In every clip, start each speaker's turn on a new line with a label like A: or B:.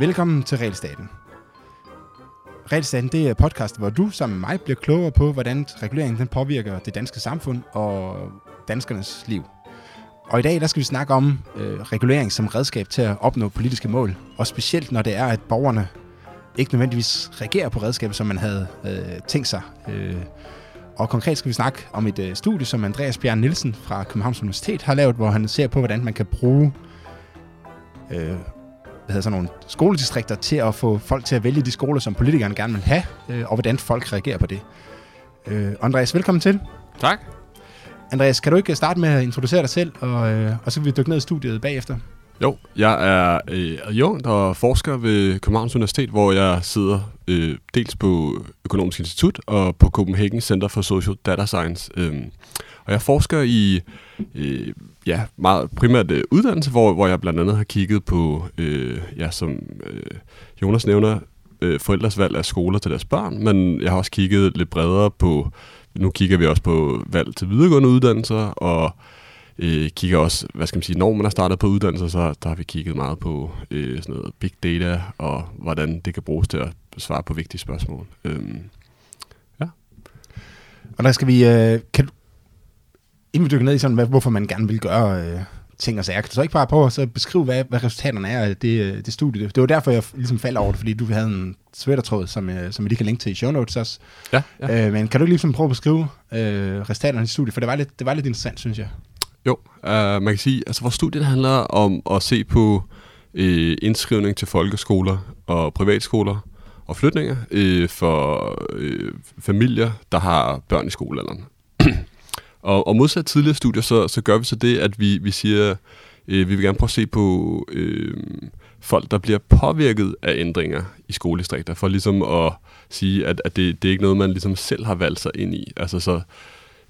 A: Velkommen til Realstaten. Realstaten det er podcast, hvor du sammen med mig bliver klogere på, hvordan reguleringen den påvirker det danske samfund og danskernes liv. Og i dag der skal vi snakke om øh, regulering som redskab til at opnå politiske mål. Og specielt når det er, at borgerne ikke nødvendigvis reagerer på redskaber, som man havde øh, tænkt sig. Øh, og konkret skal vi snakke om et øh, studie, som Andreas Bjørn Nielsen fra Københavns Universitet har lavet, hvor han ser på, hvordan man kan bruge øh, hvad hedder sådan nogle skoledistrikter til at få folk til at vælge de skoler, som politikerne gerne vil have, øh, og hvordan folk reagerer på det. Øh, Andreas, velkommen til.
B: Tak.
A: Andreas, kan du ikke starte med at introducere dig selv, og, øh, og så vil vi dykke ned i studiet bagefter?
B: Jo, jeg er øh, adjunkt og forsker ved Københavns Universitet, hvor jeg sidder øh, dels på Økonomisk Institut og på Copenhagen Center for Social Data Science. Øh, og jeg forsker i øh, ja, meget primært øh, uddannelse, hvor, hvor jeg blandt andet har kigget på, øh, ja, som øh, Jonas nævner, øh, forældres valg af skoler til deres børn, men jeg har også kigget lidt bredere på, nu kigger vi også på valg til videregående uddannelser, og øh, kigger også, hvad skal man sige, når man har startet på uddannelser, så der har vi kigget meget på øh, sådan noget big data, og hvordan det kan bruges til at svare på vigtige spørgsmål. Øhm, ja.
A: Og der skal vi, øh, kan, du, inden vi dykker ned i sådan, hvad, hvorfor man gerne vil gøre øh, ting og sager, kan du så ikke bare prøve at så beskrive, hvad, hvad resultaterne er af det, øh, det studie? Det var derfor, jeg ligesom faldt over det, fordi du havde en Twitter-tråd, som, øh, som vi lige kan linke til i show notes også.
B: Ja, ja.
A: Øh, men kan du ikke ligesom prøve at beskrive øh, resultaterne af studiet? For det var lidt, det var lidt interessant, synes jeg.
B: Jo, uh, man kan sige, altså vores studie handler om at se på øh, indskrivning til folkeskoler og privatskoler og flytninger øh, for øh, familier, der har børn i skolealderen. og, og modsat tidligere studier, så, så gør vi så det, at vi, vi siger, øh, vi vil gerne prøve at se på øh, folk, der bliver påvirket af ændringer i skoledistrikter, for ligesom at sige, at, at det, det er ikke noget, man ligesom selv har valgt sig ind i. Altså så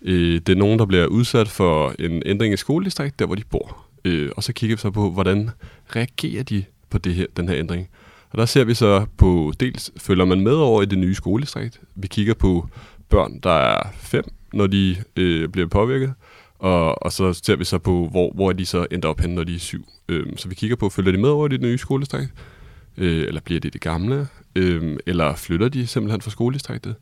B: Øh, det er nogen, der bliver udsat for en ændring i skoledistrikt, der hvor de bor. Øh, og så kigger vi så på, hvordan reagerer de på det her, den her ændring. Og der ser vi så på, dels følger man med over i det nye skoledistrikt. Vi kigger på børn, der er fem, når de øh, bliver påvirket. Og, og så ser vi så på, hvor, hvor de så ender op hen, når de er syv. Øh, så vi kigger på, følger de med over i det nye skoledistrikt? Øh, eller bliver det det gamle? Øh, eller flytter de simpelthen fra skoledistriktet?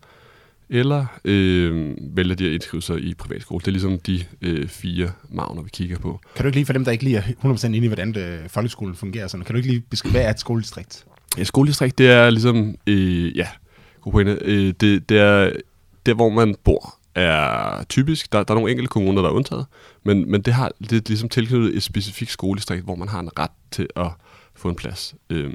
B: Eller øh, vælger de at indskrive sig i privatskole. Det er ligesom de øh, fire magner, vi kigger på.
A: Kan du ikke lige, for dem, der ikke lige er 100% inde i, hvordan det, folkeskolen fungerer, sådan, kan du ikke lige beskrive, hvad er et skoledistrikt?
B: Ja, skoledistrikt, det er ligesom, øh, ja, god pointe, øh, det, det er der, hvor man bor er typisk. Der, der er nogle enkelte kommuner, der er undtaget, men, men det, har, det er ligesom tilknyttet et specifikt skoledistrikt, hvor man har en ret til at få en plads. Øh,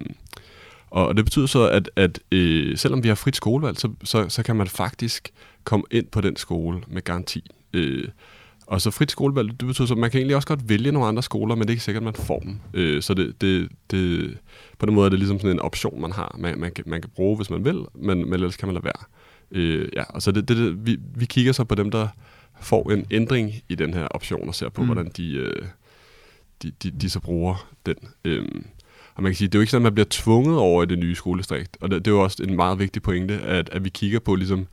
B: og det betyder så, at, at øh, selvom vi har frit skolevalg, så, så, så kan man faktisk komme ind på den skole med garanti. Øh, og så frit skolevalg, det betyder så, at man kan egentlig også godt vælge nogle andre skoler, men det er ikke sikkert, at man får dem. Øh, så det, det, det, på den måde er det ligesom sådan en option, man har, man, man, kan, man kan bruge, hvis man vil, men, men ellers kan man lade være. Øh, ja, og så det, det, det, vi, vi kigger så på dem, der får en ændring i den her option, og ser på, mm. hvordan de, øh, de, de, de så bruger den. Øh, og man kan sige, det er jo ikke sådan, at man bliver tvunget over i det nye skoledistrikt. Og det, det er jo også en meget vigtig pointe, at, at vi kigger på, ligesom,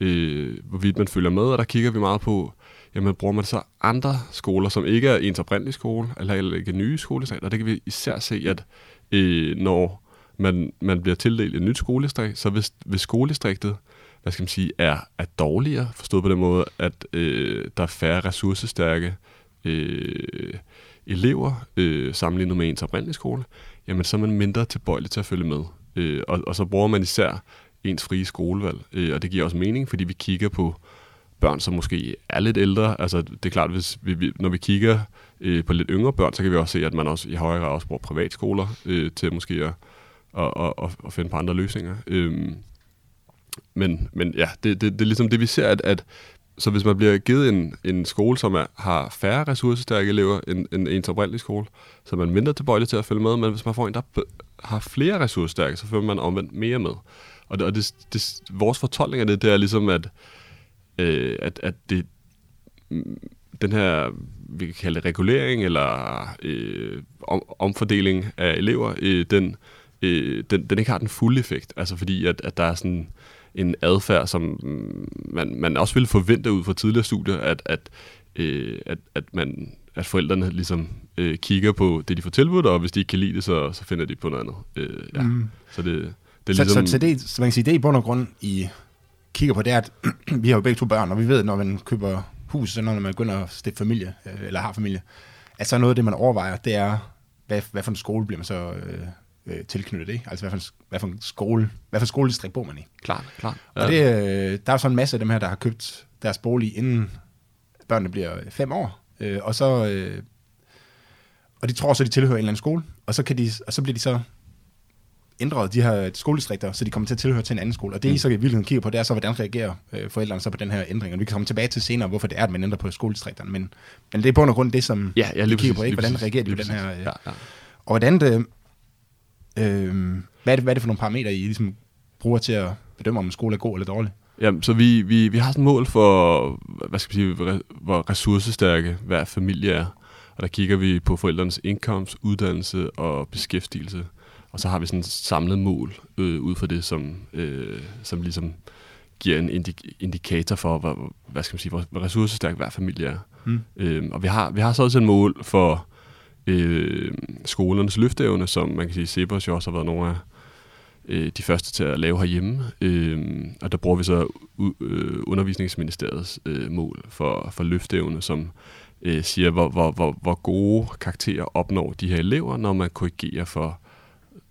B: øh, hvorvidt man følger med, og der kigger vi meget på, jamen bruger man så andre skoler, som ikke er ens oprindelige skole, eller, eller ikke nye skoledistrikt, og det kan vi især se, at øh, når man, man bliver tildelt et nyt skoledistrikt, så hvis, hvis skoledistriktet hvad skal man sige, er, er dårligere, forstået på den måde, at øh, der er færre ressourcestærke øh, elever øh, sammenlignet med ens oprindelige skole, jamen så er man mindre tilbøjelig til at følge med. Øh, og, og så bruger man især ens frie skolevalg, øh, og det giver også mening, fordi vi kigger på børn, som måske er lidt ældre. Altså det er klart, hvis vi, vi, når vi kigger øh, på lidt yngre børn, så kan vi også se, at man også i højere grad også bruger privatskoler øh, til måske at, at, at, at, at finde på andre løsninger. Øh, men, men ja, det, det, det er ligesom det, vi ser, at, at så hvis man bliver givet en, en skole, som er, har færre ressourcestærke elever end, end en oprindelig skole, så er man mindre tilbøjelig til at følge med, men hvis man får en, der har flere ressourcestærke, så følger man omvendt mere med. Og, det, og det, det, vores fortolkning af det, det er ligesom, at, øh, at, at det, mm, den her, vi kan kalde det regulering, eller øh, om, omfordeling af elever, øh, den, øh, den, den ikke har den fulde effekt. Altså fordi, at, at der er sådan en adfærd, som man, man også ville forvente ud fra tidligere studier, at, at øh, at, at, man, at forældrene ligesom øh, kigger på det, de får tilbudt, og hvis de ikke kan lide det, så, så finder de på noget andet. Øh, ja. mm. Så det,
A: det er så, ligesom... Så, så, det, så man kan sige, det i bund og grund, I kigger på, det er, at vi har jo begge to børn, og vi ved, når man køber hus, så når man begynder at stifte familie, øh, eller har familie, at så noget af det, man overvejer, det er, hvad, hvad for en skole bliver man så øh, øh, tilknyttet, ikke? Altså, hvad for, en, hvad for en skole, hvad for skoledistrikt bor man i?
B: Klart, klart.
A: Ja. Og det, øh, der er jo sådan en masse af dem her, der har købt deres bolig, inden børnene bliver fem år, øh, og så... Øh, og de tror så, de tilhører en eller anden skole, og så, kan de, og så bliver de så ændret de her skoledistrikter, så de kommer til at tilhøre til en anden skole. Og det, mm. I så i virkeligheden kigger på, det er så, hvordan reagerer øh, forældrene så på den her ændring. Og vi kan komme tilbage til senere, hvorfor det er, at man ændrer på skoledistrikterne. Men, men det er på grund det, som
B: ja, ja,
A: vi
B: kigger
A: præcis, på. Ikke? Hvordan
B: præcis,
A: reagerer de på den her... Øh,
B: ja, ja.
A: Og hvordan det... Øh, hvad, er det, hvad er det for nogle parametre, I ligesom bruger til at bedømme, om en skole er god eller dårlig?
B: Ja, så vi, vi, vi har sådan et mål for, hvad skal vi sige, hvor ressourcestærke hver familie er. Og der kigger vi på forældrenes indkomst, uddannelse og beskæftigelse. Og så har vi sådan et samlet mål øh, ud fra det, som, øh, som ligesom giver en indik- indikator for, hvor, hvad skal man sige, hvor, ressourcestærk hver familie er. Mm. Øh, og vi har, vi har så også et mål for øh, skolernes løfteevne, som man kan sige, Cepos jo også har været nogle af øh, de første til at lave herhjemme. Øh, og der bruger vi så øh, undervisningsministeriets øh, mål for, for løfteevne, som øh, siger, hvor, hvor, hvor, hvor gode karakterer opnår de her elever, når man korrigerer for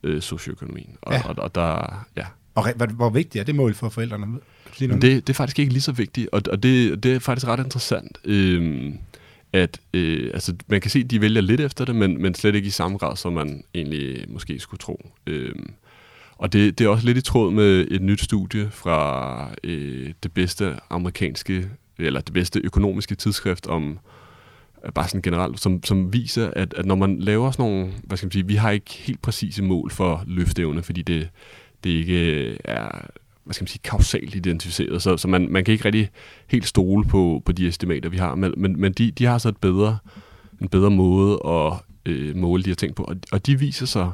B: øh, socioøkonomien. Og, ja. og, og der, ja.
A: Og hvor, hvor vigtigt er det mål for forældrene?
B: Det, det er faktisk ikke lige så vigtigt, og, og det, det er faktisk ret interessant. Øh, at øh, altså, man kan se, at de vælger lidt efter det, men, men slet ikke i samme grad, som man egentlig måske skulle tro. Øh, og det, det er også lidt i tråd med et nyt studie fra øh, det bedste amerikanske, eller det bedste økonomiske tidsskrift om, øh, bare sådan generelt, som, som viser, at, at når man laver sådan nogle, hvad skal man sige, vi har ikke helt præcise mål for løfteevne, fordi det, det ikke er hvad skal man sige, kausalt identificeret, så, så man, man kan ikke rigtig helt stole på, på de estimater, vi har, men, men, men de, de har så et bedre, en bedre måde at øh, måle de her ting på, og, og de viser sig,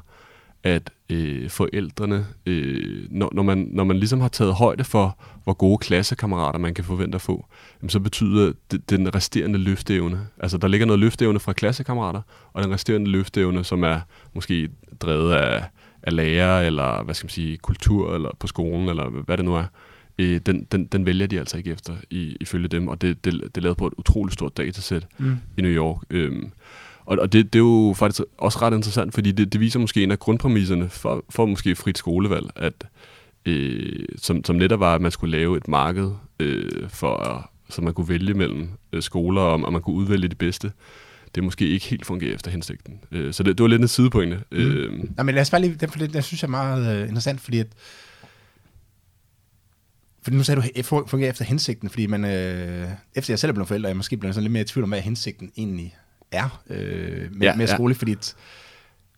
B: at øh, forældrene, øh, når, når, man, når man ligesom har taget højde for, hvor gode klassekammerater man kan forvente at få, jamen, så betyder det, den resterende løfteevne, altså der ligger noget løfteevne fra klassekammerater, og den resterende løfteevne, som er måske drevet af af lærer, eller hvad skal man sige, kultur, eller på skolen, eller hvad det nu er, øh, den, den, den vælger de altså ikke efter, i, ifølge dem, og det, det, det er lavet på et utroligt stort datasæt mm. i New York. Øhm, og, og det, det er jo faktisk også ret interessant, fordi det, det viser måske en af grundpræmisserne for, for måske frit skolevalg, at øh, som, som netop var, at man skulle lave et marked, øh, for, så man kunne vælge mellem øh, skoler, og, og man kunne udvælge de bedste det måske ikke helt fungerer efter hensigten. Øh, så det, det var lidt en sidepointe. Mm. Øh,
A: ja, men lad os bare lige, det, det, det synes jeg er meget uh, interessant, fordi at, fordi nu sagde du, at fungerer efter hensigten, fordi man, øh, efter jeg selv er blevet forælder, er jeg måske blevet sådan lidt mere i tvivl om, hvad hensigten egentlig er øh, med, ja, med skole, ja. fordi at,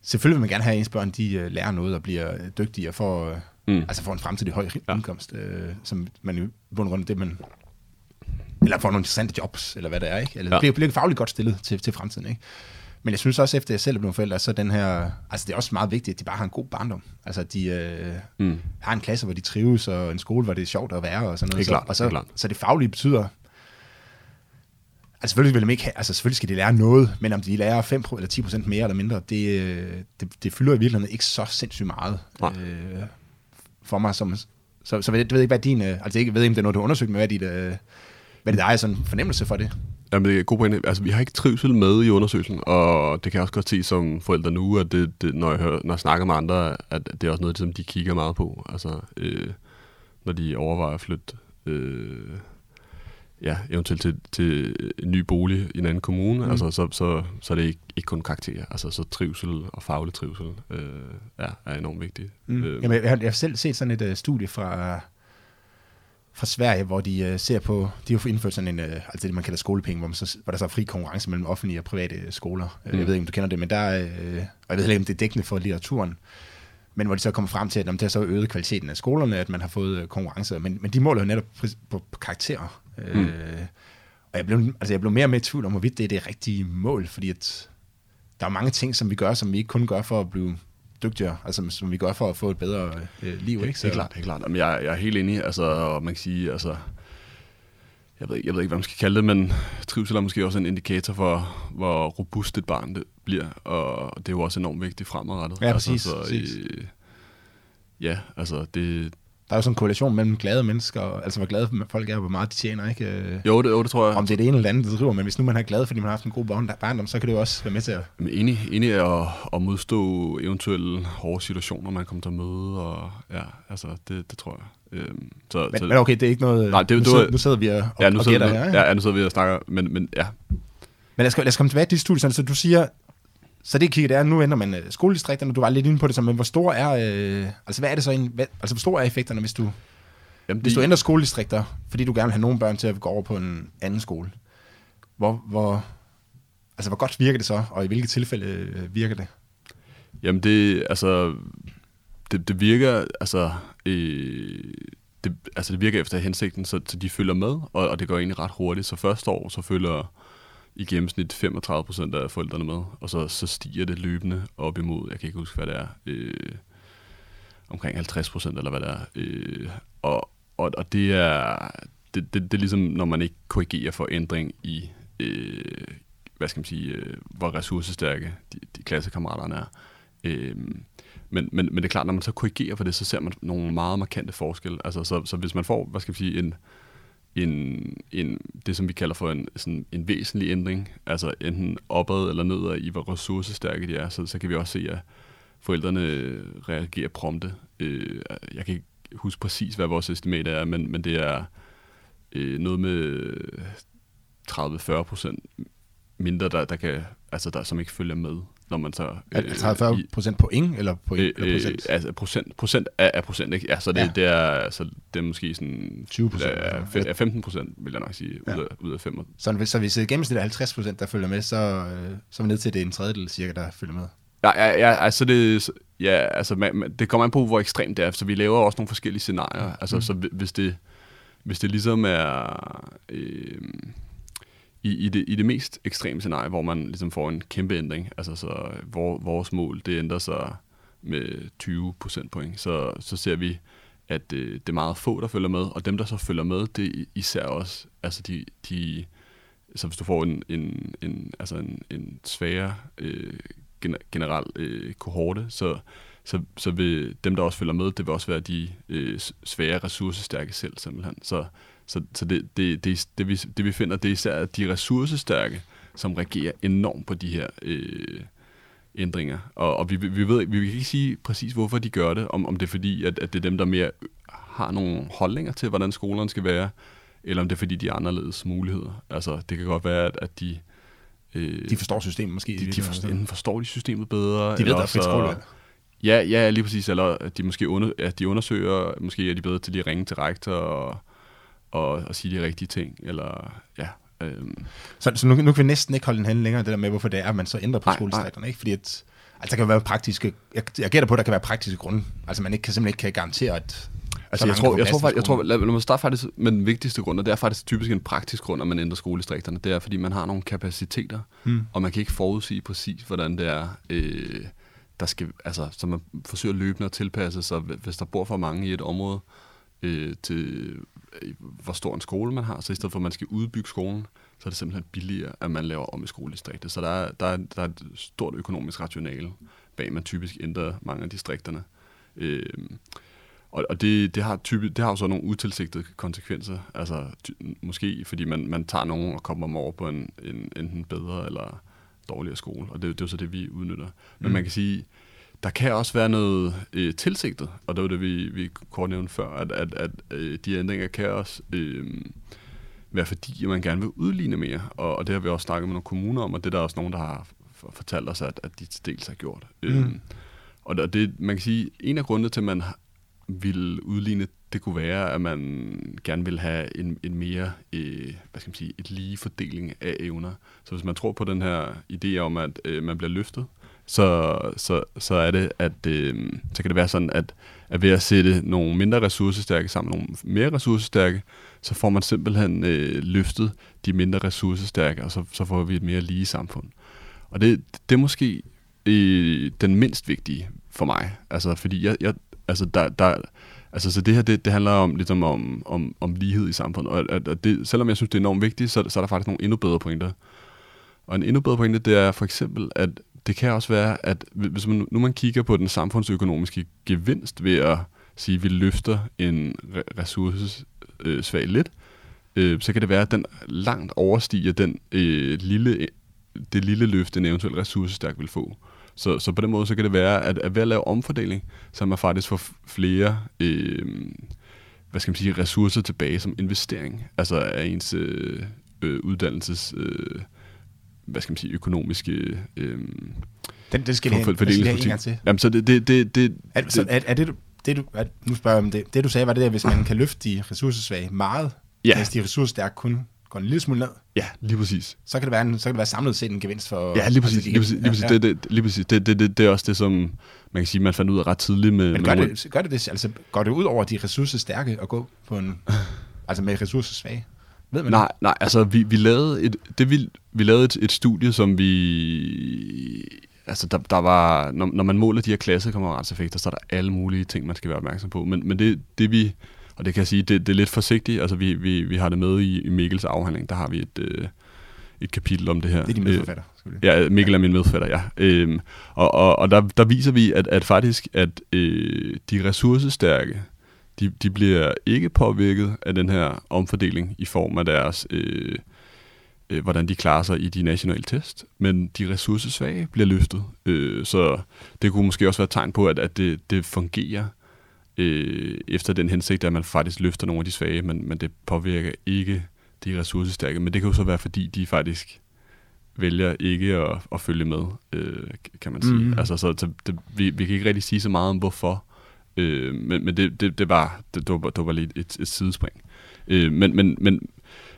A: selvfølgelig vil man gerne have, at ens børn de, uh, lærer noget og bliver dygtigere for, uh, mm. altså for en fremtidig høj ja. indkomst, øh, som man i bund og det, man eller får nogle interessante jobs, eller hvad det er, ikke? Eller ja. bliver, bliver fagligt godt stillet til, til fremtiden, ikke? Men jeg synes også, efter jeg selv er blevet forældre, så den her... Altså, det er også meget vigtigt, at de bare har en god barndom. Altså, de øh, mm. har en klasse, hvor de trives, og en skole, hvor det er sjovt at være, og sådan noget.
B: Det er klart,
A: så, og så,
B: det er klart.
A: så det faglige betyder... Altså, selvfølgelig, vil de ikke have, altså, selvfølgelig skal de lære noget, men om de lærer 5 eller 10 procent mere eller mindre, det, øh, det, det fylder i virkeligheden ikke så sindssygt meget øh, for mig. Som, så, så jeg ved ikke, hvad din... Øh, altså, jeg ved ikke, om det er noget, du har undersøgt, men hvad dit... Øh, hvad det der er sådan en fornemmelse for det?
B: Jamen, det er god pointe. Altså, vi har ikke trivsel med i undersøgelsen, og det kan jeg også godt se som forældre nu, at det, det, når, jeg hører, når jeg snakker med andre, at det er også noget, som de kigger meget på. Altså, øh, når de overvejer at flytte øh, ja, eventuelt til, til en ny bolig i en anden kommune, mm. altså, så, så, så er det ikke, ikke kun karakterer. Altså, så trivsel og faglig trivsel øh, er, er enormt vigtigt.
A: Mm. Øh, Jamen, jeg, har, jeg har selv set sådan et uh, studie fra fra Sverige, hvor de uh, ser på, de har indført sådan en, uh, altså det man kalder skolepenge, hvor, man så, hvor der så er fri konkurrence mellem offentlige og private skoler. Mm. Jeg ved ikke, om du kender det, men der, uh, og jeg ved ikke, om det er dækkende for litteraturen, men hvor de så kommer frem til, at det har så øget kvaliteten af skolerne, at man har fået uh, konkurrence, men, men de måler jo netop på, på, karakterer. Mm. Uh, og jeg blev, altså jeg blev mere og mere i tvivl om, hvorvidt det er det rigtige mål, fordi at der er mange ting, som vi gør, som vi ikke kun gør for at blive dygtigere, altså som vi gør for at få et bedre øh, liv, ikke?
B: Så. Det er klart, det er klart. Jamen, jeg, jeg er helt enig, altså, og man kan sige, altså, jeg ved, ikke, jeg ved ikke, hvad man skal kalde det, men trivsel er måske også en indikator for, hvor robust et barn det bliver, og det er jo også enormt vigtigt fremadrettet.
A: Ja, præcis,
B: Altså, så,
A: præcis.
B: Øh, ja, altså det...
A: Der er jo sådan en korrelation mellem glade mennesker, og- altså hvor glade folk er, og hvor meget de tjener, ikke? Øh,
B: Jo, det, jo, det tror jeg.
A: Om det er det ene eller andet, der driver, men hvis nu man er glad, fordi man har haft en god barn- barndom, så kan det jo også være med til at...
B: Men enig, enig at, at modstå eventuelle hårde situationer, man kommer til at møde, og ja, altså, det, det tror jeg. Øhm, så,
A: Men,
B: så,
A: men okay, det er ikke noget...
B: Nej, det-
A: nu,
B: det
A: sidder, nu sidder vi og,
B: ja, nu
A: og
B: sidder,
A: gætter
B: vi,
A: her, ikke?
B: ja, nu sidder vi og snakker, men, men ja,
A: Men lad os, lad os komme tilbage til dit studie, så du siger, så det kigger det er, nu ændrer man øh, skoledistrikterne, du var lidt inde på det, så, men hvor stor er, øh, altså hvad er det så, en, hvad, altså hvor store er effekterne, hvis du,
B: jamen,
A: hvis du ændrer skoledistrikter, fordi du gerne vil have nogle børn til at gå over på en anden skole, hvor, hvor, altså hvor godt virker det så, og i hvilke tilfælde øh, virker det?
B: Jamen det, altså, det, det virker, altså, øh, det, altså det virker efter hensigten, så, så de følger med, og, og det går egentlig ret hurtigt. Så første år, så følger i gennemsnit 35 procent af forældrene med, og så, så stiger det løbende op imod, jeg kan ikke huske, hvad det er, øh, omkring 50 procent, eller hvad det er. Øh, og, og, og det er, det, det, det er ligesom, når man ikke korrigerer for ændring i, øh, hvad skal man sige, øh, hvor ressourcestærke de, de klassekammeraterne er. Øh, men, men, men det er klart, når man så korrigerer for det, så ser man nogle meget markante forskelle. Altså, så, så hvis man får, hvad skal man sige, en, en, en, det, som vi kalder for en, sådan en væsentlig ændring, altså enten opad eller nedad i, hvor ressourcestærke de er, så, så kan vi også se, at forældrene reagerer prompte. Øh, jeg kan ikke huske præcis, hvad vores estimat er, men, men det er øh, noget med 30-40 procent mindre, der, der kan, altså der, som ikke følger med, når man så...
A: Øh, 30 procent point, eller point,
B: Øh,
A: eller
B: øh,
A: procent?
B: altså procent, procent af, af procent, ikke? Ja, så det,
A: Ja.
B: det, er, altså, det er måske sådan...
A: 20%,
B: Ja,
A: eller-
B: fe- ja, 15 procent, vil jeg nok sige,
A: Ja.
B: ud, af, ud af 5.
A: Så hvis, så hvis det gennemsnit er 50 procent, der følger med, så, øh, så er vi ned til, det en tredjedel cirka, der følger med.
B: Ja, ja, ja, altså det, ja, altså man, man, det kommer an på, hvor ekstremt det er, så vi laver også nogle forskellige scenarier. Altså,
A: Mm.
B: så hvi- hvis det, hvis det ligesom er øh, i, i, det, i det mest ekstreme scenarie, hvor man ligesom får en kæmpe ændring, altså så øh, hvor, vores mål, det ændrer sig med 20 procentpoint, så, så ser vi, at øh, det er meget få, der følger med, og dem, der så følger med, det er især også, altså de, de så hvis du får en, en, en, altså en, en sværere øh, generel øh, kohorte, så, så, så vil dem, der også følger med, det vil også være de øh, svære ressourcestærke selv, simpelthen. Så, så, så det, det, det, det, vi, det, vi finder, det er især de ressourcestærke, som reagerer enormt på de her øh, ændringer. Og, og vi, vi, ved, vi kan ikke sige præcis, hvorfor de gør det, om, om det er fordi, at, at det er dem, der mere har nogle holdninger til, hvordan skolerne skal være, eller om det er fordi, de har anderledes muligheder. Altså, det kan godt være, at, at de... Øh,
A: De forstår systemet måske.
B: de, de forstår, enten forstår de systemet bedre,
A: de ved,
B: eller
A: der er frit skolevalg.
B: Ja, ja, lige præcis. Eller at de måske under, at de undersøger, måske er de bedre til lige at ringe til rektor og, og, og sige de rigtige ting. Eller, ja, øhm,
A: Så, så nu, nu kan vi næsten ikke holde en hand længere, det der med, hvorfor det er, at man så ændrer på
B: Nej,
A: skoledistrikterne, ikke? Fordi at, altså, der kan være praktiske, jeg, jeg gætter på, at der kan være praktiske grunde. Altså, man ikke, kan simpelthen ikke kan garantere, at så
B: Altså, jeg tror, jeg tror, faktisk, jeg tror lad, lad mig starte faktisk med den vigtigste grund, og det er faktisk typisk en praktisk grund, at man ændrer skoledistrikterne. Det er, fordi man har nogle kapaciteter,
A: Hmm.
B: og man kan ikke forudsige præcis, hvordan det er, øh, der skal, altså, så man forsøger løbende at tilpasse sig, hvis der bor for mange i et område, øh, til øh, hvor stor en skole man har, så i stedet for, at man skal udbygge skolen, så er det simpelthen billigere, at man laver om i skoledistriktet. Så der er, der er, der er et stort økonomisk rationale bag, at man typisk ændrer mange af distrikterne. Øh, og, og det, det, har typisk, det har jo så nogle utilsigtede konsekvenser. Altså ty, måske fordi man, man tager nogen og kommer dem over på en, en enten bedre eller dårligere skole. Og det, det er jo så det, vi udnytter. Men
A: Mm.
B: man kan sige, der kan også være noget øh, tilsigtet, og det var det, vi, vi kort nævnte før, at, at, at øh, de ændringer kan også øh, være fordi, at man gerne vil udligne mere. Og, og det har vi også snakket med nogle kommuner om, og det er der også nogen, der har fortalt os, at, at de til dels har gjort.
A: Mm.
B: Øh, og det- man kan sige, en af grundene til, at man vil udligne, det kunne være, at man gerne vil have en, en mere, øh, hvad skal man sige, et lige fordeling af evner. Så hvis man tror på den her idé om, at øh, man bliver løftet, så, så, så er det, at øh, så kan det være sådan, at, at ved at sætte nogle mindre ressourcestærke sammen med nogle mere ressourcestærke, så får man simpelthen øh, løftet de mindre ressourcestærke, og så, så får vi et mere lige samfund. Og det, det er måske øh, den mindst vigtige for mig. Altså, fordi jeg, jeg, altså der, der, Altså, så det her, det, det handler om, ligesom om, om, om lighed i samfundet. Og at, at det, selvom jeg synes, det er enormt vigtigt, så, så er der faktisk nogle endnu bedre pointer. Og en endnu bedre pointe, det er for eksempel, at det kan også være, at hvis man, nu man kigger på den samfundsøkonomiske gevinst ved at sige, at vi løfter en ressourcesvag øh, lidt, øh, så kan det være, at den langt overstiger den øh, lille, det lille løft, en eventuel ressourcestærk vil få. Så, så på den måde, så kan det være, at, at ved at lave omfordeling, så man faktisk får flere øh, hvad skal man sige, ressourcer tilbage som investering. Altså af ens øh, øh, uddannelses... Øh, hvad skal man sige, økonomiske... Øh,
A: den, den skal jeg have, skal have en gang til.
B: Jamen, så det... det, det, det
A: er, så er, er det, du, det du, er, nu spørger jeg om det. Det du sagde, var det der, hvis man kan løfte de ressourcesvage meget, ja. mens de ressourcestærke kun går en lille smule ned.
B: Ja, lige præcis.
A: Så kan det være, en, så kan det være samlet set en gevinst for...
B: Ja, lige præcis. Lige præcis, lige præcis, ja, Det, det, lige præcis. Det, det, det, det, er også det, som man kan sige, man fandt ud af ret tidligt med...
A: Men gør, med det, gør det det, altså går det ud over de ressourcestærke at gå på en... altså med ressourcesvage?
B: Ved man nej, det? nej, altså vi, vi lavede et, det vi, vi lavede et, et studie, som vi, altså der, der var, når, når man måler de her klassekammeretseffekter, så er der alle mulige ting, man skal være opmærksom på. Men, men det, det vi, og det kan jeg sige, det, det er lidt forsigtigt, altså vi, vi, vi har det med i, i Mikkels afhandling, der har vi et, øh, et kapitel om det her.
A: Det er din medforfatter.
B: Ja, Mikkel er min medforfatter, ja. Øhm, og og, og der, der viser vi, at, at faktisk, at øh, de ressourcestærke, de, de bliver ikke påvirket af den her omfordeling i form af deres, øh, øh, hvordan de klarer sig i de nationale test, men de ressourcesvage bliver løftet. Øh, så det kunne måske også være et tegn på, at, at det, det fungerer øh, efter den hensigt, at man faktisk løfter nogle af de svage, men, men det påvirker ikke de ressourcestærke. Men det kan jo så være, fordi de faktisk vælger ikke at, at følge med, øh, kan man sige. Mm. Altså, så, så det, vi, vi kan ikke rigtig sige så meget om, hvorfor Øh, men men det, det, det, var, det, det, var, det var lige et, et sidespring. Øh, men, men, men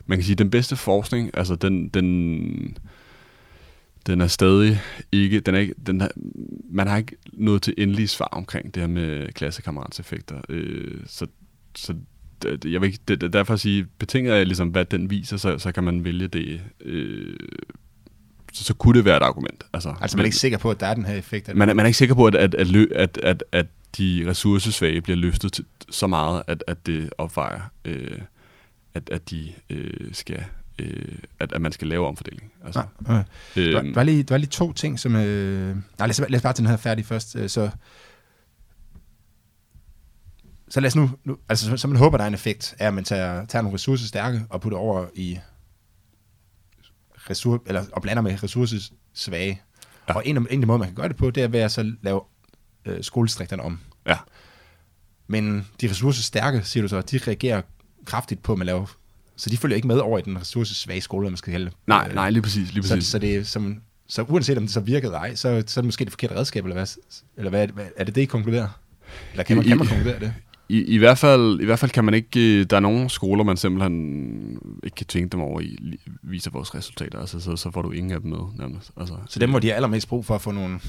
B: man kan sige, at den bedste forskning, altså den, den, den er stadig ikke, den er ikke den er, man har ikke nået til endelige svar omkring det her med klassekammeratseffekter. Øh, så, så jeg vil ikke, det, det, derfor at sige, betinget af ligesom, hvad den viser, så, så kan man vælge det. Øh, så, så kunne det være et argument.
A: Altså, altså man er ikke sikker på, at der er den her effekt?
B: Man, man er ikke sikker på, at, at, at, at, at, at de ressourcesvage bliver løftet til, så meget, at, at det opvejer, øh, at, at de øh, skal øh, at, at man skal lave omfordeling. Altså,
A: ja, okay. øh, der, der, var lige, der var lige to ting, som... Øh, nej, lad os, lad os bare tage den her færdig først. Øh, så, så lad os nu, nu altså så, så man håber, der er en effekt, er, at man tager, tager nogle ressourcestærke og putter over i ressource, eller, og blander med ressourcesvage. Ja. Og en af, en af de måder, man kan gøre det på, det er ved at så lave øh, skoledistrikterne om.
B: Ja.
A: Men de ressourcestærke, siger du så, de reagerer kraftigt på, at man laver... Så de følger ikke med over i den ressourcesvage skole, man skal hælde.
B: Nej, nej, lige præcis. Lige præcis.
A: Så, så, det er som, så uanset om det så virkede ej, så, så er det måske det forkerte redskab, eller hvad, eller hvad, hvad er det det, I konkluderer? Eller kan man, I, kan man konkludere det?
B: I, i, hvert fald, I hvert fald kan man ikke... Øh, der er nogle skoler, man simpelthen ikke kan tvinge dem over i, viser vores resultater. Altså, så, så får du ingen af dem med, nærmest. Altså,
A: så dem, hvor de har allermest brug for at få nogle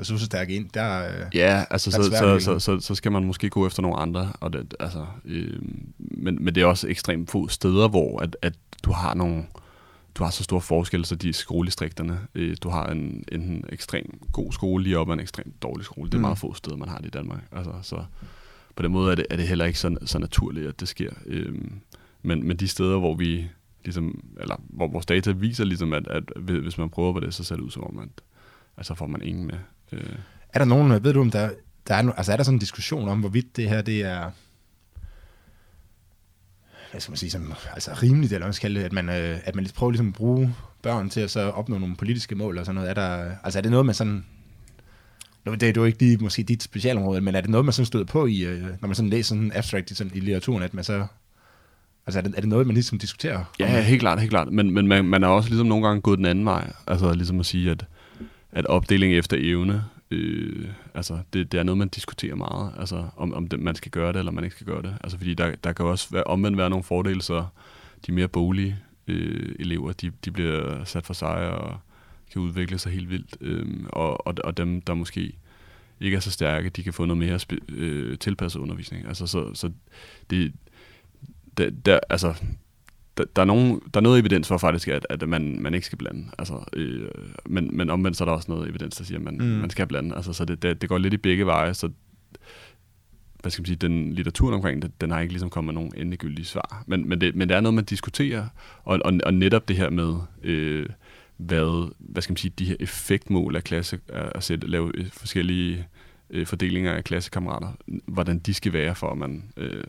A: ressourcestærke ind, der
B: Ja, altså så, så, så, så, så skal man måske gå efter nogle andre, og det, altså, øh, men, men det er også ekstremt få steder, hvor at, at du har nogle du har så stor forskel, så de skoledistrikterne, øh, du har en, en ekstrem god skole lige op og en ekstremt dårlig skole. Det er mm. meget få steder, man har det i Danmark. Altså, så på den måde er det, er det heller ikke så, så naturligt, at det sker. Øh, men, men de steder, hvor vi ligesom, eller hvor vores data viser ligesom, at, at hvis man prøver på det, så ser det ud som om, at altså får man ingen med.
A: Øh. Er der nogen, ved du om der, der er, altså er der sådan en diskussion om, hvorvidt det her det er, hvad skal man sige, sådan, altså rimeligt, eller hvad man skal kalde det, at man, øh, at man prøver ligesom at bruge børn til at så opnå nogle politiske mål og sådan noget. Er der, altså er det noget, man sådan, det er jo ikke lige, måske dit specialområde, men er det noget, man sådan støder på i, øh, når man sådan læser sådan abstract i, sådan, i litteraturen, at man så Altså er det, er det noget, man ligesom diskuterer?
B: Ja, helt klart, helt klart. Men, men man, man er også ligesom nogle gange gået den anden vej. Altså ligesom at sige, at at opdeling efter evne, øh, altså det, det er noget, man diskuterer meget, altså om, om det, man skal gøre det, eller man ikke skal gøre det. Altså fordi der, der kan også være, omvendt være nogle fordele, så de mere bolige øh, elever, de, de bliver sat for sig og kan udvikle sig helt vildt. Øh, og, og, og dem, der måske ikke er så stærke, de kan få noget mere øh, tilpasset undervisning. Altså så, så det, der, der, altså der, der, er nogen, der er noget evidens for faktisk, at, at man, man ikke skal blande. Altså, øh, men, men omvendt så er der også noget evidens, der siger, at man, mm. man skal blande. Altså, så det, det, det går lidt i begge veje. Så hvad skal man sige, den litteraturen omkring det, den har ikke ligesom kommet med nogen endegyldige svar. Men, men, det, men det er noget, man diskuterer, og, og, og netop det her med, øh, hvad, hvad skal man sige, de her effektmål af klasse, at sætte, lave forskellige øh, fordelinger af klassekammerater, hvordan de skal være, for at man øh,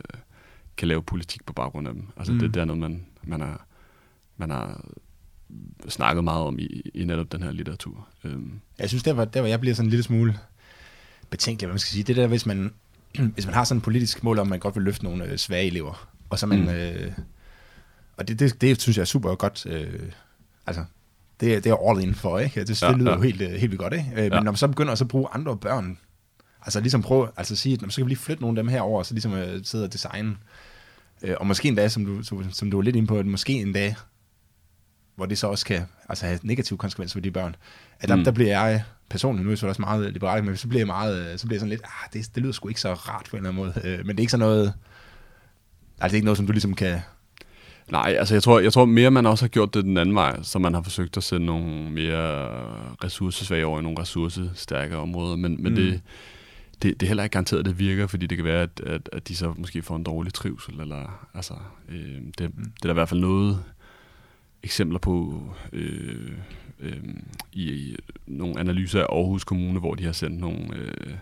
B: kan lave politik på baggrund af dem. Altså mm. det, det er noget, man, man, har, man har snakket meget om i, i netop den her litteratur. Øhm.
A: Jeg synes, der var, der var jeg bliver sådan en lille smule betænkelig, hvad man skal sige. Det der, hvis man, hvis man har sådan en politisk mål om, at man godt vil løfte nogle øh, svage elever, og så man... Mm. Øh, og det, det, det synes jeg er super godt. Øh, altså, det, det er all in for, ikke? Det, det ja, lyder ja. jo helt, øh, helt vildt godt, ikke? Øh, ja. Men når man så begynder at så bruge andre børn, altså ligesom prøve, altså sige, at så kan vi lige flytte nogle af dem her over, så ligesom uh, sidde og designe. Øh, og måske en dag, som du, som, som du var lidt inde på, at måske en dag, hvor det så også kan altså have negative konsekvenser for de børn, at der, mm. der bliver jeg personligt, nu er jeg også meget liberal, men så bliver jeg meget, så bliver jeg sådan lidt, ah, det, det lyder sgu ikke så rart på en eller anden måde. Øh, men det er ikke sådan noget, altså det er ikke noget, som du ligesom kan
B: Nej, altså jeg tror, jeg tror mere, man også har gjort det den anden vej, så man har forsøgt at sende nogle mere ressourcesvage over i nogle ressourcestærke områder, men, men mm. det, det, det er heller ikke garanteret, at det virker, fordi det kan være, at, at, at de så måske får en dårlig trivsel, eller altså, øh, det, mm. det er der i hvert fald noget eksempler på øh, øh, i, i nogle analyser af Aarhus Kommune, hvor de har sendt nogle øh,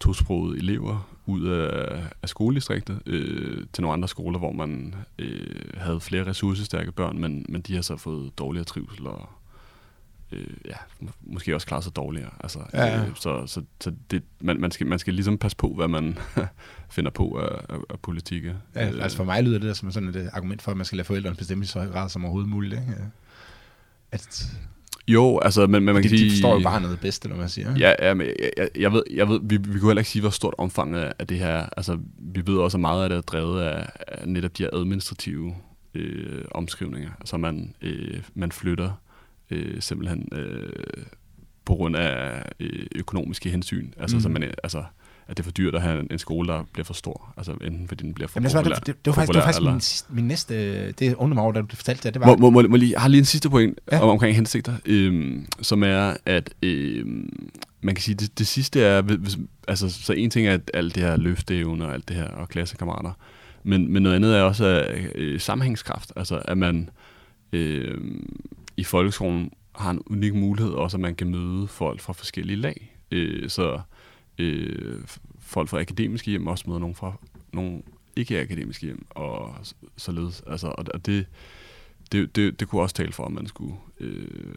B: tosprogede elever ud af, af skoledistriktet øh, til nogle andre skoler, hvor man øh, havde flere ressourcestærke børn, men, men de har så fået dårligere trivsel og øh, ja, måske også klaret sig dårligere. Altså, ja. Øh, så så, så det, man, man, skal, man skal ligesom passe på, hvad man finder på af, af, af politik.
A: Ja, øh, altså for mig lyder det der som sådan et argument for, at man skal lade forældrene bestemme i så høj grad som overhovedet muligt. Ikke? At,
B: jo, altså, men, men man kan
A: de,
B: sige...
A: De forstår jo bare noget bedst, eller man siger.
B: Ja, ja men jeg, jeg, jeg ved, jeg ved vi, vi kunne heller ikke sige, hvor stort omfanget af det her Altså, vi ved også, at meget af det er drevet af, af netop de her administrative øh, omskrivninger. Altså, man, øh, man flytter øh, simpelthen øh, på grund af øh, økonomiske hensyn. Altså, mm. så man, altså, at det er for dyrt at have en skole, der bliver for stor. Altså enten fordi den bliver for Jamen, populær. Det,
A: det, det, var faktisk, det var faktisk min, min næste... Det undrer mig over, da du fortalte det. det
B: var, må, må, må, må lige, jeg har lige en sidste point ja. om, omkring hensigter, øhm, som er, at øhm, man kan sige, det, det sidste er... Hvis, altså, så en ting er at alt det her løfteevne og alt det her, og klassekammerater. Men, men noget andet er også øh, sammenhængskraft. Altså, at man øh, i folkeskolen har en unik mulighed også, at man kan møde folk fra forskellige lag. Øh, så øh, folk fra akademiske hjem også møder nogen fra nogle ikke-akademiske hjem, og således. Altså, og det, det, det, det kunne også tale for, at man skulle øh,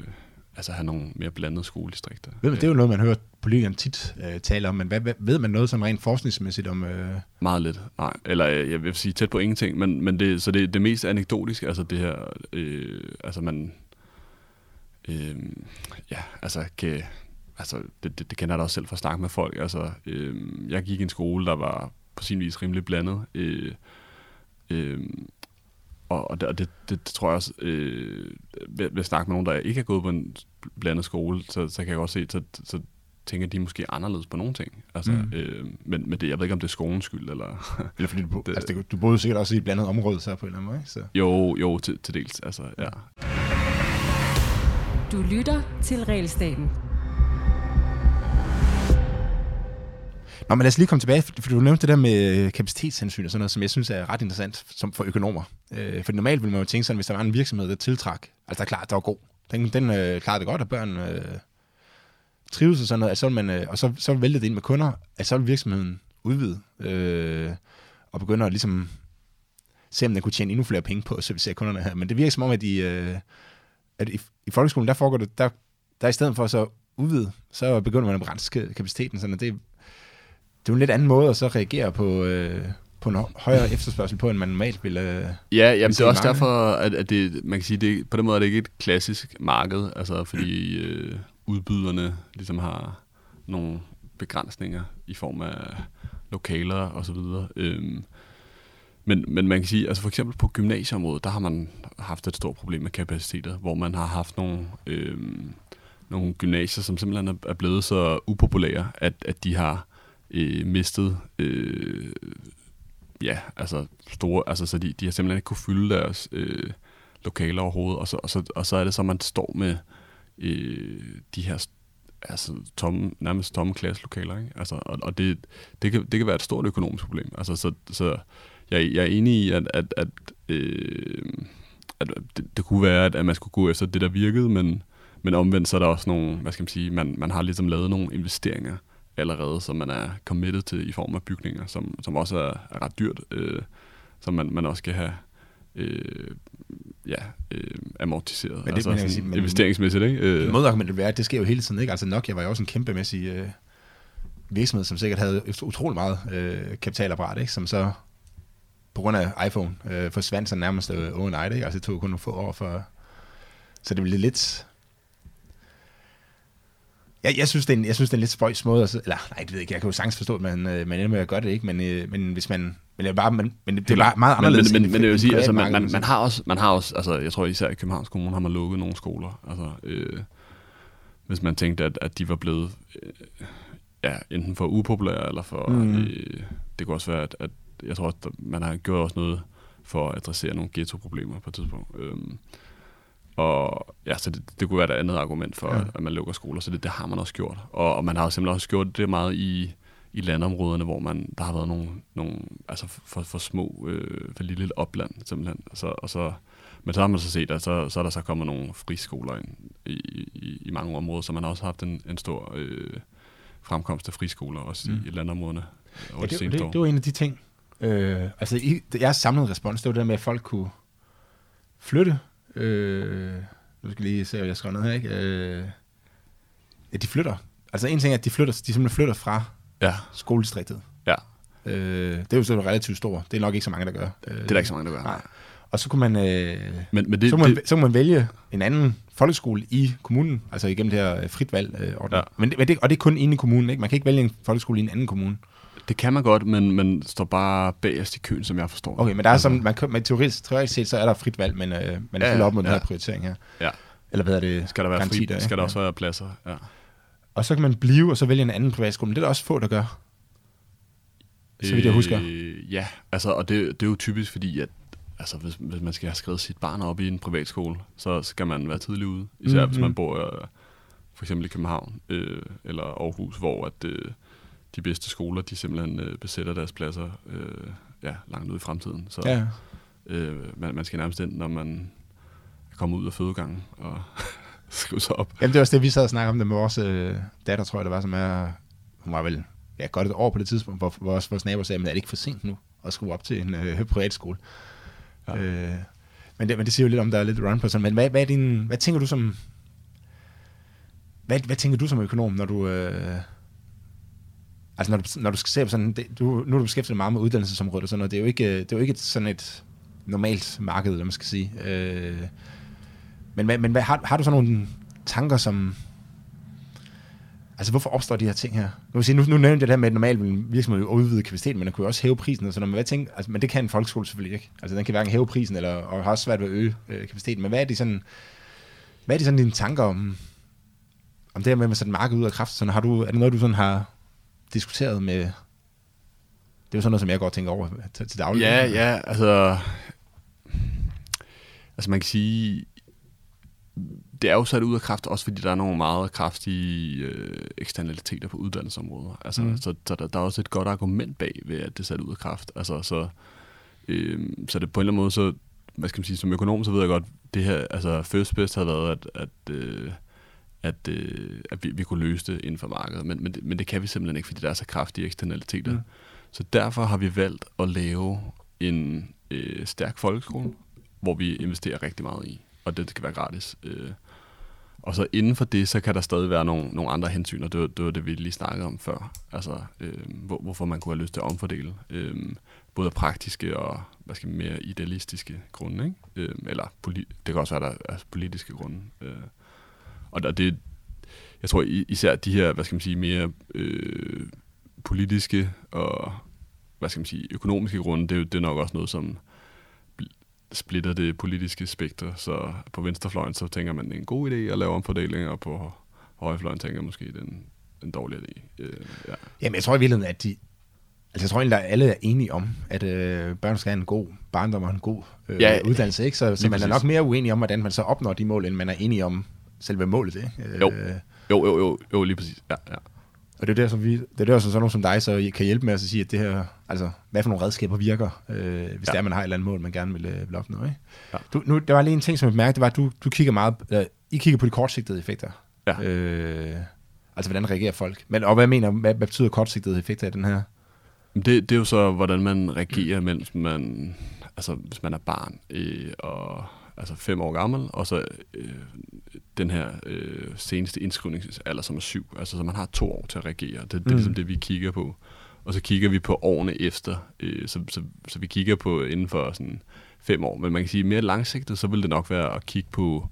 B: altså have nogle mere blandede skoledistrikter.
A: Ved, det er jo noget, man hører politikerne tit øh, tale om, men hvad, hvad, ved man noget sådan rent forskningsmæssigt om... Øh...
B: Meget lidt, nej. Eller øh, jeg vil sige tæt på ingenting, men, men det, så det, det mest anekdotiske, altså det her, øh, altså man, øh, ja, altså kan, altså, det, det, det kender jeg da også selv fra at snakke med folk. Altså, øh, jeg gik i en skole, der var på sin vis rimelig blandet. Øh, øh, og det, det, det, det tror jeg også, øh, ved, ved at snakke med nogen, der ikke har gået på en blandet skole, så, så kan jeg også se, så, så tænker de måske anderledes på nogle ting. Altså, mm. øh, men, men det, jeg ved ikke, om det er skolens skyld, eller...
A: eller fordi du, det, altså, det, du boede sikkert også i et blandet område, så på en eller anden måde, ikke? Så.
B: Jo, jo, til, til dels, altså, ja.
C: Du lytter til Realstaten.
A: Nå, men lad os lige komme tilbage, for du nævnte det der med øh, kapacitetshensyn og sådan noget, som jeg synes er ret interessant som for økonomer. Øh, for normalt ville man jo tænke sådan, hvis der var en virksomhed, der tiltræk, altså der er klart, der var god. Den, den øh, klarede det godt, at børn øh, trives og sådan noget, altså, så man, øh, og så, så væltede det ind med kunder, at så vil virksomheden udvide øh, og begynder at ligesom se, om den kunne tjene endnu flere penge på at servicere kunderne her. Men det virker som om, at, de, øh, at i, i folkeskolen, der foregår det, der, der i stedet for så udvide, så begynder man at begrænse kapaciteten, sådan at det, det er en lidt anden måde at så reagere på, øh, på en højere efterspørgsel på, end man normalt ville øh,
B: Ja, jamen, det er også mange. derfor, at, at det, man kan sige, det, på den måde er det ikke et klassisk marked, altså fordi øh, udbyderne ligesom har nogle begrænsninger i form af lokaler og så videre. Øhm, men, men man kan sige, altså for eksempel på gymnasieområdet, der har man haft et stort problem med kapaciteter, hvor man har haft nogle, øh, nogle gymnasier, som simpelthen er blevet så upopulære, at, at de har øh, mistet øh, ja, altså store, altså så de, de har simpelthen ikke kunne fylde deres øh, lokaler overhovedet, og så, og, så, og så er det så, man står med øh, de her altså, tomme, nærmest tomme klasselokaler. Ikke? Altså, og og det, det, kan, det kan være et stort økonomisk problem. Altså, så, så jeg, jeg er enig i, at, at, at, øh, at det, det kunne være, at, at man skulle gå efter det, der virkede, men, men omvendt så er der også nogle, hvad skal man sige, man, man har ligesom lavet nogle investeringer allerede, som man er committed til i form af bygninger, som, som også er, er ret dyrt, øh, som man, man også skal have øh, ja, øh, amortiseret,
A: Men det-
B: altså sådan
A: sige, men-
B: investeringsmæssigt. Ikke? Øh,
A: Modargumentet være, at det sker jo hele tiden, ikke? Altså Nokia var jo også en kæmpemæssig øh, virksomhed, som sikkert havde utrolig meget øh, kapitalapparat, ikke? Som så på grund af iPhone øh, forsvandt så nærmest øh, overnight, ikke? Altså det tog kun nogle få år for... Så det blev lidt... Jeg, jeg, synes, det er en, jeg synes, det er en lidt spøjs måde at... Eller, nej, det ved jeg ikke. Jeg kan jo sagtens forstå, at man, øh, man ender med at gøre det, ikke? Men, øh, men hvis man... Men det er, bare, men, men det er bare meget anderledes.
B: Men, men, men, det vil sige, altså, man, man, man, har også, man har også, altså, jeg tror især i Københavns Kommune har man lukket nogle skoler. Altså, øh, hvis man tænkte, at, at de var blevet øh, ja, enten for upopulære, eller for... Mm. Øh, det kunne også være, at, at jeg tror, at man har gjort også noget for at adressere nogle ghetto-problemer på et tidspunkt. Øhm, og ja, så det, det kunne være et andet argument for,
A: Ja.
B: at man lukker skoler, så det, det har man også gjort. Og, og man har simpelthen også gjort det meget i, i landområderne, hvor man, der har været nogle, nogle altså for, for små, øh, for lille opland simpelthen. Så, og så, men så har man så set, at så, så er der så kommet nogle friskoler ind i, i, i mange områder, så man har også haft en, en stor øh, fremkomst af friskoler, også mm. i, i landområderne.
A: Ja,
B: de
A: det, det, det var en af de ting. Øh, altså, i, jeres samlede respons, det var det der med, at folk kunne flytte. Øh, nu skal jeg lige se, hvad jeg skrev ned her, ikke? Øh, ja, de flytter. Altså, en ting er, at de flytter, de simpelthen flytter fra
B: Ja,
A: skoledistriktet.
B: ja.
A: Øh, det er jo så relativt stort. Det er nok ikke så mange, der gør. Øh,
B: Det er der ikke så mange, der gør.
A: Nej. Og så kunne man, øh,
B: Men, men
A: det, så, kunne man,
B: det,
A: så kunne man vælge en anden folkeskole i kommunen, altså igennem det her øh, frit valg øh, ordning.
B: Ja.
A: Men, men det, og det er kun inde i kommunen, ikke? Man kan ikke vælge en folkeskole i en anden kommune.
B: Det kan man godt, men man står bare bagerst i køen, som jeg forstår.
A: Okay, men der er
B: Altså,
A: som, man, men teoretisk, teoretisk set, så er der frit valg, men øh, man
B: Ja, ja,
A: op mod den
B: ja.
A: her prioritering her.
B: Ja.
A: Eller hvad er det?
B: Skal der være fri,
A: der,
B: skal der også være pladser, ja.
A: Og så kan man blive, og så vælge en anden privatskole. Men det er der også få, der gør. Så vidt jeg husker.
B: Øh, ja, altså, og det, det er jo typisk fordi, at altså, hvis, hvis man skal have skrevet sit barn op i en privatskole, så skal man være tidlig ude. Især mm-hmm. hvis
A: Mhm.
B: man bor øh, for eksempel i København øh, eller Aarhus, hvor at, øh, de bedste skoler, de simpelthen øh, besætter deres pladser øh, ja, langt ud i fremtiden. Så
A: Ja.
B: øh, man, man skal nærmest ind, når man kommer ud af fødegangen og skrive sig op.
A: Jamen, det var også det, vi sad og snakkede om det med vores øh, datter, tror jeg, det var, som er, hun var vel ja, godt et år på det tidspunkt, hvor, hvor vores, naboer sagde, men er det ikke for sent nu at skrue op til en øh, privatskole?
B: Ja.
A: Øh, men, det, men det siger jo lidt om, der er lidt run på sådan. Men hvad, hvad, er din, hvad tænker du som... Hvad, hvad tænker du som økonom, når du... Øh, altså, når du, når du skal se på sådan... Det, du, nu er du beskæftiget dig meget med uddannelsesområdet og sådan noget. Det er jo ikke, det er jo ikke sådan et normalt marked, eller man skal sige. Øh, men men hvad, har, har du sådan nogle tanker, som... Altså, hvorfor opstår de her ting her? Nu, vil sige, nu, nu nævnte jeg det her med, at normalt vil virksomhed jo udvide kapaciteten, men den kunne jo også hæve prisen og sådan noget. Men, hvad tænker, altså, men det kan en folkeskole selvfølgelig ikke. Altså, den kan hverken hæve prisen, eller og har også svært ved at øge øh, kapaciteten. Men hvad er det sådan... Hvad er det sådan dine tanker om, om det her med at sætte markedet ud af kraft? Sådan, har du, er det noget, du sådan har diskuteret med... Det er jo sådan noget, som jeg og tænker over til, til daglig.
B: Ja, ja, altså... Altså man kan sige, det er jo sat ud af kraft, også fordi der er nogle meget kraftige øh, eksternaliteter på uddannelsesområdet. Altså,
A: Mm.
B: mm. Så der, der er også et godt argument bag ved, at det er sat ud af kraft. Altså, så, øh, så det på en eller anden måde, så, hvad skal man sige, som økonom, så ved jeg godt, det her, altså first best havde været, at, at, øh, at, øh, at vi, vi kunne løse det inden for markedet, men, men, det, men det kan vi simpelthen ikke, fordi der er så kraftige eksternaliteter.
A: Mm.
B: Så derfor har vi valgt at lave en øh, stærk folkeskole, hvor vi investerer rigtig meget i, og det skal være gratis. Øh, og så inden for det, så kan der stadig være nogle, nogle andre hensyn, og det var, det var det, vi lige snakkede om før. Altså, øh, hvor, hvorfor man kunne have lyst til at omfordele. Øh, både af praktiske og hvad skal man, mere idealistiske grunde. Ikke? Øh, eller poli- det kan også være, der er politiske grunde. Øh, og der, det, jeg tror især de her, hvad skal man sige, mere øh, politiske og hvad skal man sige, økonomiske grunde, det, er jo- det er nok også noget, som splitter det politiske spektre. Så på venstrefløjen, så tænker man, det er en god idé at lave omfordelinger, og på højrefløjen tænker måske, det er en, en dårlig idé. Øh, ja.
A: Jamen, jeg tror i virkeligheden, at de... Altså, jeg tror egentlig, at alle er enige om, at øh, børn skal have en god barndom og en god øh,
B: Ja,
A: uddannelse, ikke? Så, så man er
B: præcis.
A: nok mere uenig om, hvordan man så opnår de mål, end man er enige om selve målet, ikke? Øh,
B: Jo. Jo, jo, jo, jo lige præcis. Ja, ja.
A: Og det er der, som vi, det er der, så sådan nogen som dig så kan hjælpe med at sige, at det her, altså, hvad for nogle redskaber virker, øh, hvis ja. det er, man har et eller andet mål, man gerne vil, øh, vil opnå. Ikke? Ja. Du, nu, der var lige en ting, som jeg mærkede, det var, at du, du kigger meget, øh, I kigger på de kortsigtede effekter.
B: Ja.
A: Øh, altså, hvordan reagerer folk? Men, og hvad mener, hvad, hvad betyder kortsigtede effekter i den her?
B: Det, det er jo så, hvordan man reagerer, mens man, altså hvis man er barn øh, og altså fem år gammel, og så øh, den her øh, seneste indskrivningsalder, som er syv. Altså, så man har to år til at reagere. Det, det er mm. ligesom det, vi kigger på. Og så kigger vi på årene efter. Øh, så, så, så vi kigger på inden for sådan fem år. Men man kan sige, mere langsigtet, så vil det nok være at kigge på,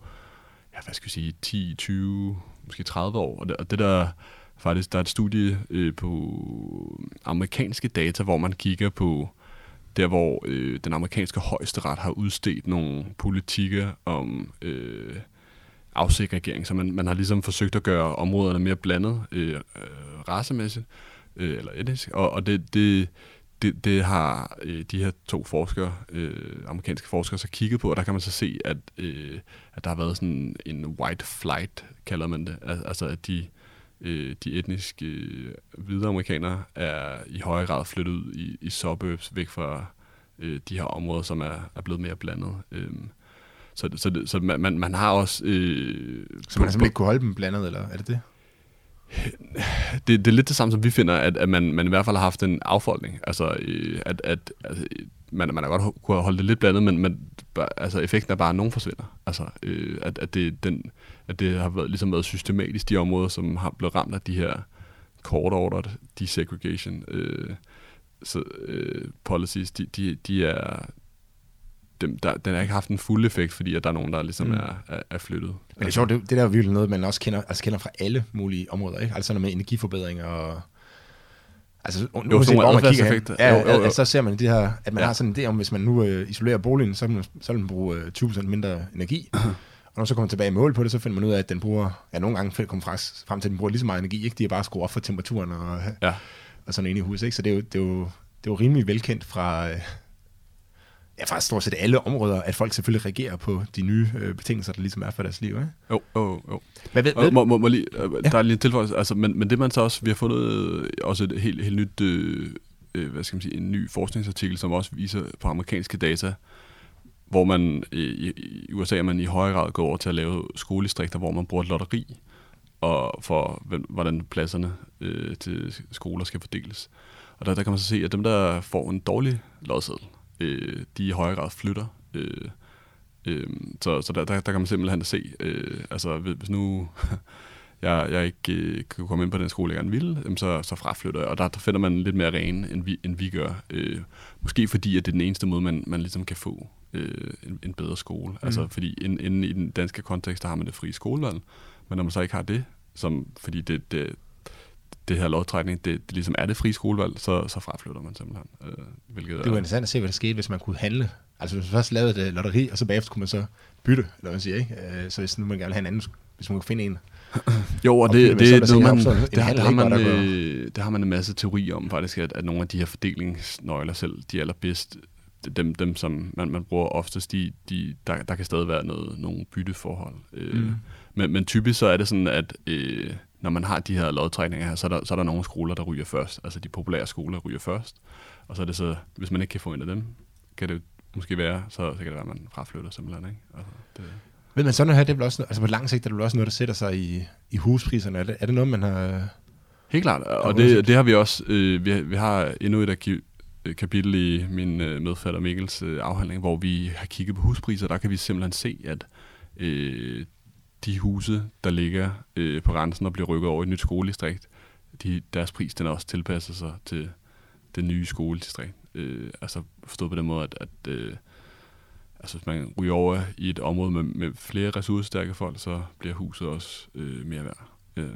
B: ja, hvad skal vi sige, 10, 20, måske 30 år. Og det, og det der faktisk, der er et studie øh, på amerikanske data, hvor man kigger på der, hvor øh, den amerikanske højesteret har udstedt nogle politikker om øh, afsegregering. Så man, man har ligesom forsøgt at gøre områderne mere blandet øh, øh, racemæssigt øh, eller etnisk. Og, og det, det, det, det har øh, de her to forskere, øh, amerikanske forskere, så kigget på, og der kan man så se, at, øh, at der har været sådan en white flight, kalder man det. Altså at de, øh, de etniske øh, hvide amerikanere er i højere grad flyttet ud i, i suburbs, væk fra øh, de her områder, som er, er blevet mere blandet. Øh, så, så, så man, man har også... Øh,
A: så man har simpelthen ikke kunne holde dem blandet, eller er det det?
B: det, det er lidt det samme, som vi finder, at, at man, man i hvert fald har haft en affoldning. Altså, øh, at, at altså, man, man har godt kunne holde det lidt blandet, men, men altså, effekten er bare, at nogen forsvinder. Altså, øh, at, at, det, den, at det har været, ligesom været systematisk, de områder, som har blevet ramt af de her court ordered desegregation øh, så, øh, policies, de, de, de er, dem, der, den har ikke haft en fuld effekt, fordi at der er nogen, der ligesom mm. er, er, er flyttet. Men
A: det er sjovt, det, det der er virkelig noget, man også kender, altså kender fra alle mulige områder, ikke? Altså noget med energiforbedringer og... Altså,
B: nu jo, sådan hvor man kigger hen,
A: ja, jo, jo, jo. så ser man det her, at man ja. har sådan en idé om, hvis man nu øh, isolerer boligen, så, man, så vil man bruge øh, 20% mindre energi. og når man så kommer tilbage i mål på det, så finder man ud af, at den bruger, ja, nogle gange kommer frem til, at den bruger lige så meget energi, ikke? De er bare skruet op for temperaturen og, ja. og sådan en i huset, ikke? Så det er jo, det er jo, det er jo rimelig velkendt fra, øh, ja, fra stort set alle områder, at folk selvfølgelig reagerer på de nye øh, betingelser, der ligesom er for deres liv. Ikke?
B: Jo, jo, jo. Hvad ved, ved, må, må, må lige, øh, ja. Der er lige en tilføjelse, altså, men, men det man så også, vi har fundet øh, også et helt, helt nyt, øh, øh, hvad skal man sige, en ny forskningsartikel, som også viser på amerikanske data, hvor man i, i USA er man i højere grad går over til at lave skoledistrikter, hvor man bruger et lotteri, og for hvordan pladserne øh, til skoler skal fordeles. Og der, der kan man så se, at dem, der får en dårlig lodseddel, øh, de i højere grad flytter. Øh, øh, så så der, der, der kan man simpelthen se, øh, altså hvis nu jeg, jeg ikke øh, kan komme ind på den skole, jeg gerne vil, øh, så, så fraflytter jeg, og der, der finder man lidt mere rene, end vi, end vi gør. Øh, måske fordi, at det er den eneste måde, man, man ligesom kan få øh, en, en bedre skole. Mm. Altså fordi inden, inden i den danske kontekst, der har man det frie skolevalg, men når man så ikke har det, som, fordi det, det, det her lovtrækning, det, det ligesom er det frie skolevalg, så, så fraflytter man simpelthen. Øh,
A: hvilket det var er, interessant at se, hvad der skete, hvis man kunne handle. Altså hvis man først lavede et lotteri, og så bagefter kunne man så bytte, eller hvad man siger, ikke? Øh, så hvis nu man gerne vil have en anden, hvis man kunne finde en.
B: jo, og det, det, det, man, det, det, har man, øh, det har man en masse teori om faktisk, at, at nogle af de her fordelingsnøgler selv, de allerbedst, dem, dem som man, man bruger oftest, de, de, der, der kan stadig være noget, nogle bytteforhold. Øh, mm. men, men typisk så er det sådan, at øh, når man har de her lodtrækninger her, så er, der, så er der nogle skoler, der ryger først. Altså de populære skoler ryger først. Og så er det så, hvis man ikke kan få en af dem, kan det måske være, så, så kan det være, at man fraflytter simpelthen. Ikke? Altså, det,
A: Ved man sådan her, det er også, altså på lang sigt er det også noget, der sætter sig i, i huspriserne. Er det, er det noget, man har...
B: Helt klart, og det, det har vi også. Øh, vi, vi har endnu et arkiv, Øh, kapitel i min øh, medfatter Mikkels øh, afhandling, hvor vi har kigget på huspriser. Der kan vi simpelthen se, at øh, de huse, der ligger øh, på grænsen og bliver rykket over i et nyt skoledistrikt, de, deres pris den også tilpasser sig til det nye skoledistrikt. Øh, altså forstået på den måde, at, at øh, altså, hvis man ryger over i et område med, med flere ressourcestærke folk, så bliver huset også øh, mere værd.
A: Øh,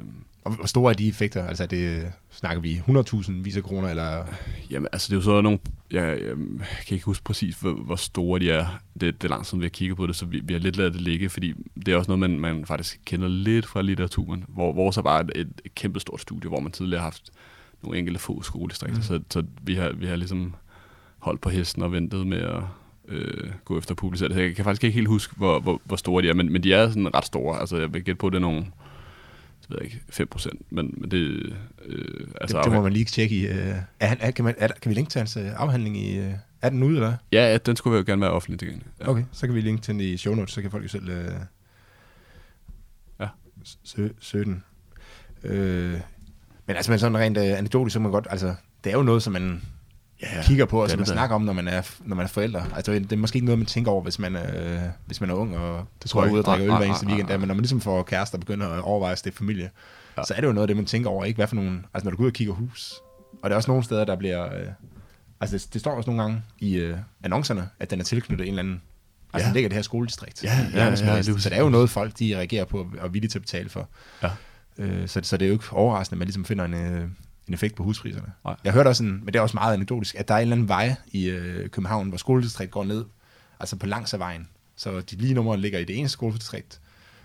A: og hvor store er de effekter? Altså det, snakker vi 100.000 vis af kroner? Eller?
B: Jamen altså det er jo så nogle, jeg, jeg kan ikke huske præcis, hvor, hvor store de er. Det, det er langt siden vi har kigget på det, så vi, vi har lidt ladet det ligge, fordi det er også noget, man, man faktisk kender lidt fra litteraturen, hvor vores er bare et, et, et kæmpe stort studie, hvor man tidligere har haft nogle enkelte få skoledistrikter, mm. så, så vi, har, vi har ligesom holdt på hesten og ventet med at øh, gå efter at publicere det. Så jeg kan faktisk ikke helt huske, hvor, hvor, hvor store de er, men, men de er sådan ret store. Altså jeg vil gætte på, det er nogle ved jeg ikke, 5%, men, men det, øh, altså,
A: det, det, må man lige tjekke i. Øh, er, han, er, kan, man, er, kan vi linke til hans øh, afhandling i... Øh, er den ude, eller
B: ja, ja, den skulle jo gerne være offentlig tilgængelig. Ja.
A: Okay, så kan vi linke til den i show notes, så kan folk jo selv øh,
B: Ja.
A: sø, søge den. Øh, men altså, men sådan rent øh, anekdotisk, så man godt, altså, det er jo noget, som man
B: Ja,
A: ja, kigger på, og som man
B: det
A: snakker om, når man er, når man er forældre. Altså, det er måske ikke noget, man tænker over, hvis man, øh, hvis man er ung, og
B: Det tror jeg
A: ud og
B: ikke.
A: drikker øl hver eneste weekend. men når man ligesom får kærester og begynder at overveje at stifte familie,
B: Ja.
A: ja. så er det jo noget af det, man tænker over, ikke hvad for nogle, altså når du går ud og kigger hus. Og der er også nogle steder, der bliver, øh, altså det, det står også nogle gange i øh, annoncerne, at den er tilknyttet en eller anden, altså
B: Ja.
A: den ligger i det her skoledistrikt.
B: Ja, ja, ja,
A: Madsen.
B: lige
A: så det er jo noget, folk de reagerer på og er villige til at betale for.
B: Ja.
A: Øh, så, så det er jo ikke overraskende, at man ligesom finder en, øh, en effekt på huspriserne.
B: Nej.
A: Jeg hørte også, en, men det er også meget anekdotisk, at der er en eller anden vej i øh, København, hvor skoledistrikt går ned, altså på langs af vejen. Så de lige numre ligger i det ene skoledistrikt,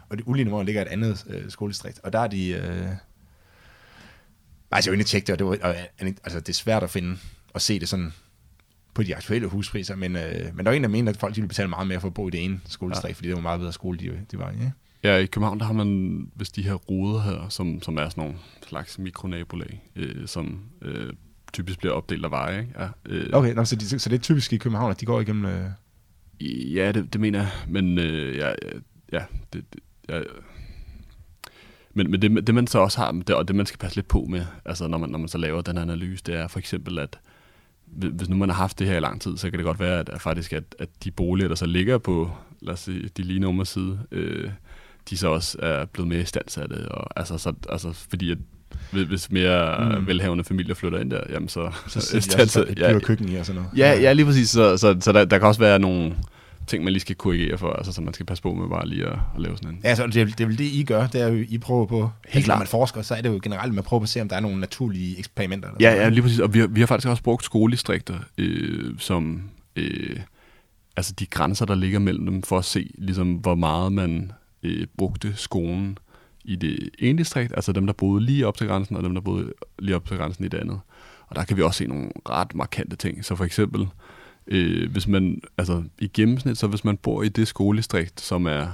A: og de ulige numre ligger i et andet øh, skoledistrikt. Og der er de... Øh, altså, jeg var inde og tjekke det, og det, var, og, øh, altså, det er svært at finde og se det sådan på de aktuelle huspriser, men, øh, men der er en, der mener, at folk de ville betale meget mere for at bo i det ene skoledistrikt, ja. fordi det var meget bedre skole, de, de var i. Ja?
B: Ja, i København, der har man hvis de her ruder her, som, som er sådan nogle slags mikronabolag, øh, som øh, typisk bliver opdelt af veje. Ikke? Ja, øh,
A: Okay, nå, så, de, så det er typisk i København, at de går igennem... Øh,
B: Ja, det, det mener jeg, men øh, ja, ja, det, det, ja, men, men det, det man så også har, det, og det man skal passe lidt på med, altså når man, når man så laver den her analyse, det er for eksempel, at hvis hvis nu man har haft det her i lang tid, så kan det godt være, at, at faktisk, at, at de boliger, der så ligger på, lad os sige, de lige nummer side, øh, de så også er blevet mere istandsatte, og altså, så, altså fordi at hvis- mere
A: Mm.
B: velhavende familier flytter ind der, jamen så,
A: så sætter de også et køkken i og sådan noget.
B: Ja, ja lige præcis. Så, så, så der, der kan også være nogle ting, man lige skal korrigere for, altså, så man skal passe på med bare lige at, at lave sådan en.
A: Ja, så det, det er vel det, I gør, det er jo, I prøver på, Helt altså, når
B: klart.
A: man forsker, så er det jo generelt, man prøver på at se, om der er nogle naturlige eksperimenter. Eller
B: Ja,
A: sådan
B: ja, lige præcis. Og vi har, vi har faktisk også brugt skoledistrikter, øh, som øh, altså de grænser, der ligger mellem dem, for at se, ligesom, hvor meget man øh, brugte skolen i det ene distrikt, altså dem, der boede lige op til grænsen, og dem, der boede lige op til grænsen i det andet. Og der kan vi også se nogle ret markante ting. Så for eksempel, øh, hvis man, altså i gennemsnit, så hvis man bor i det skoledistrikt, som er,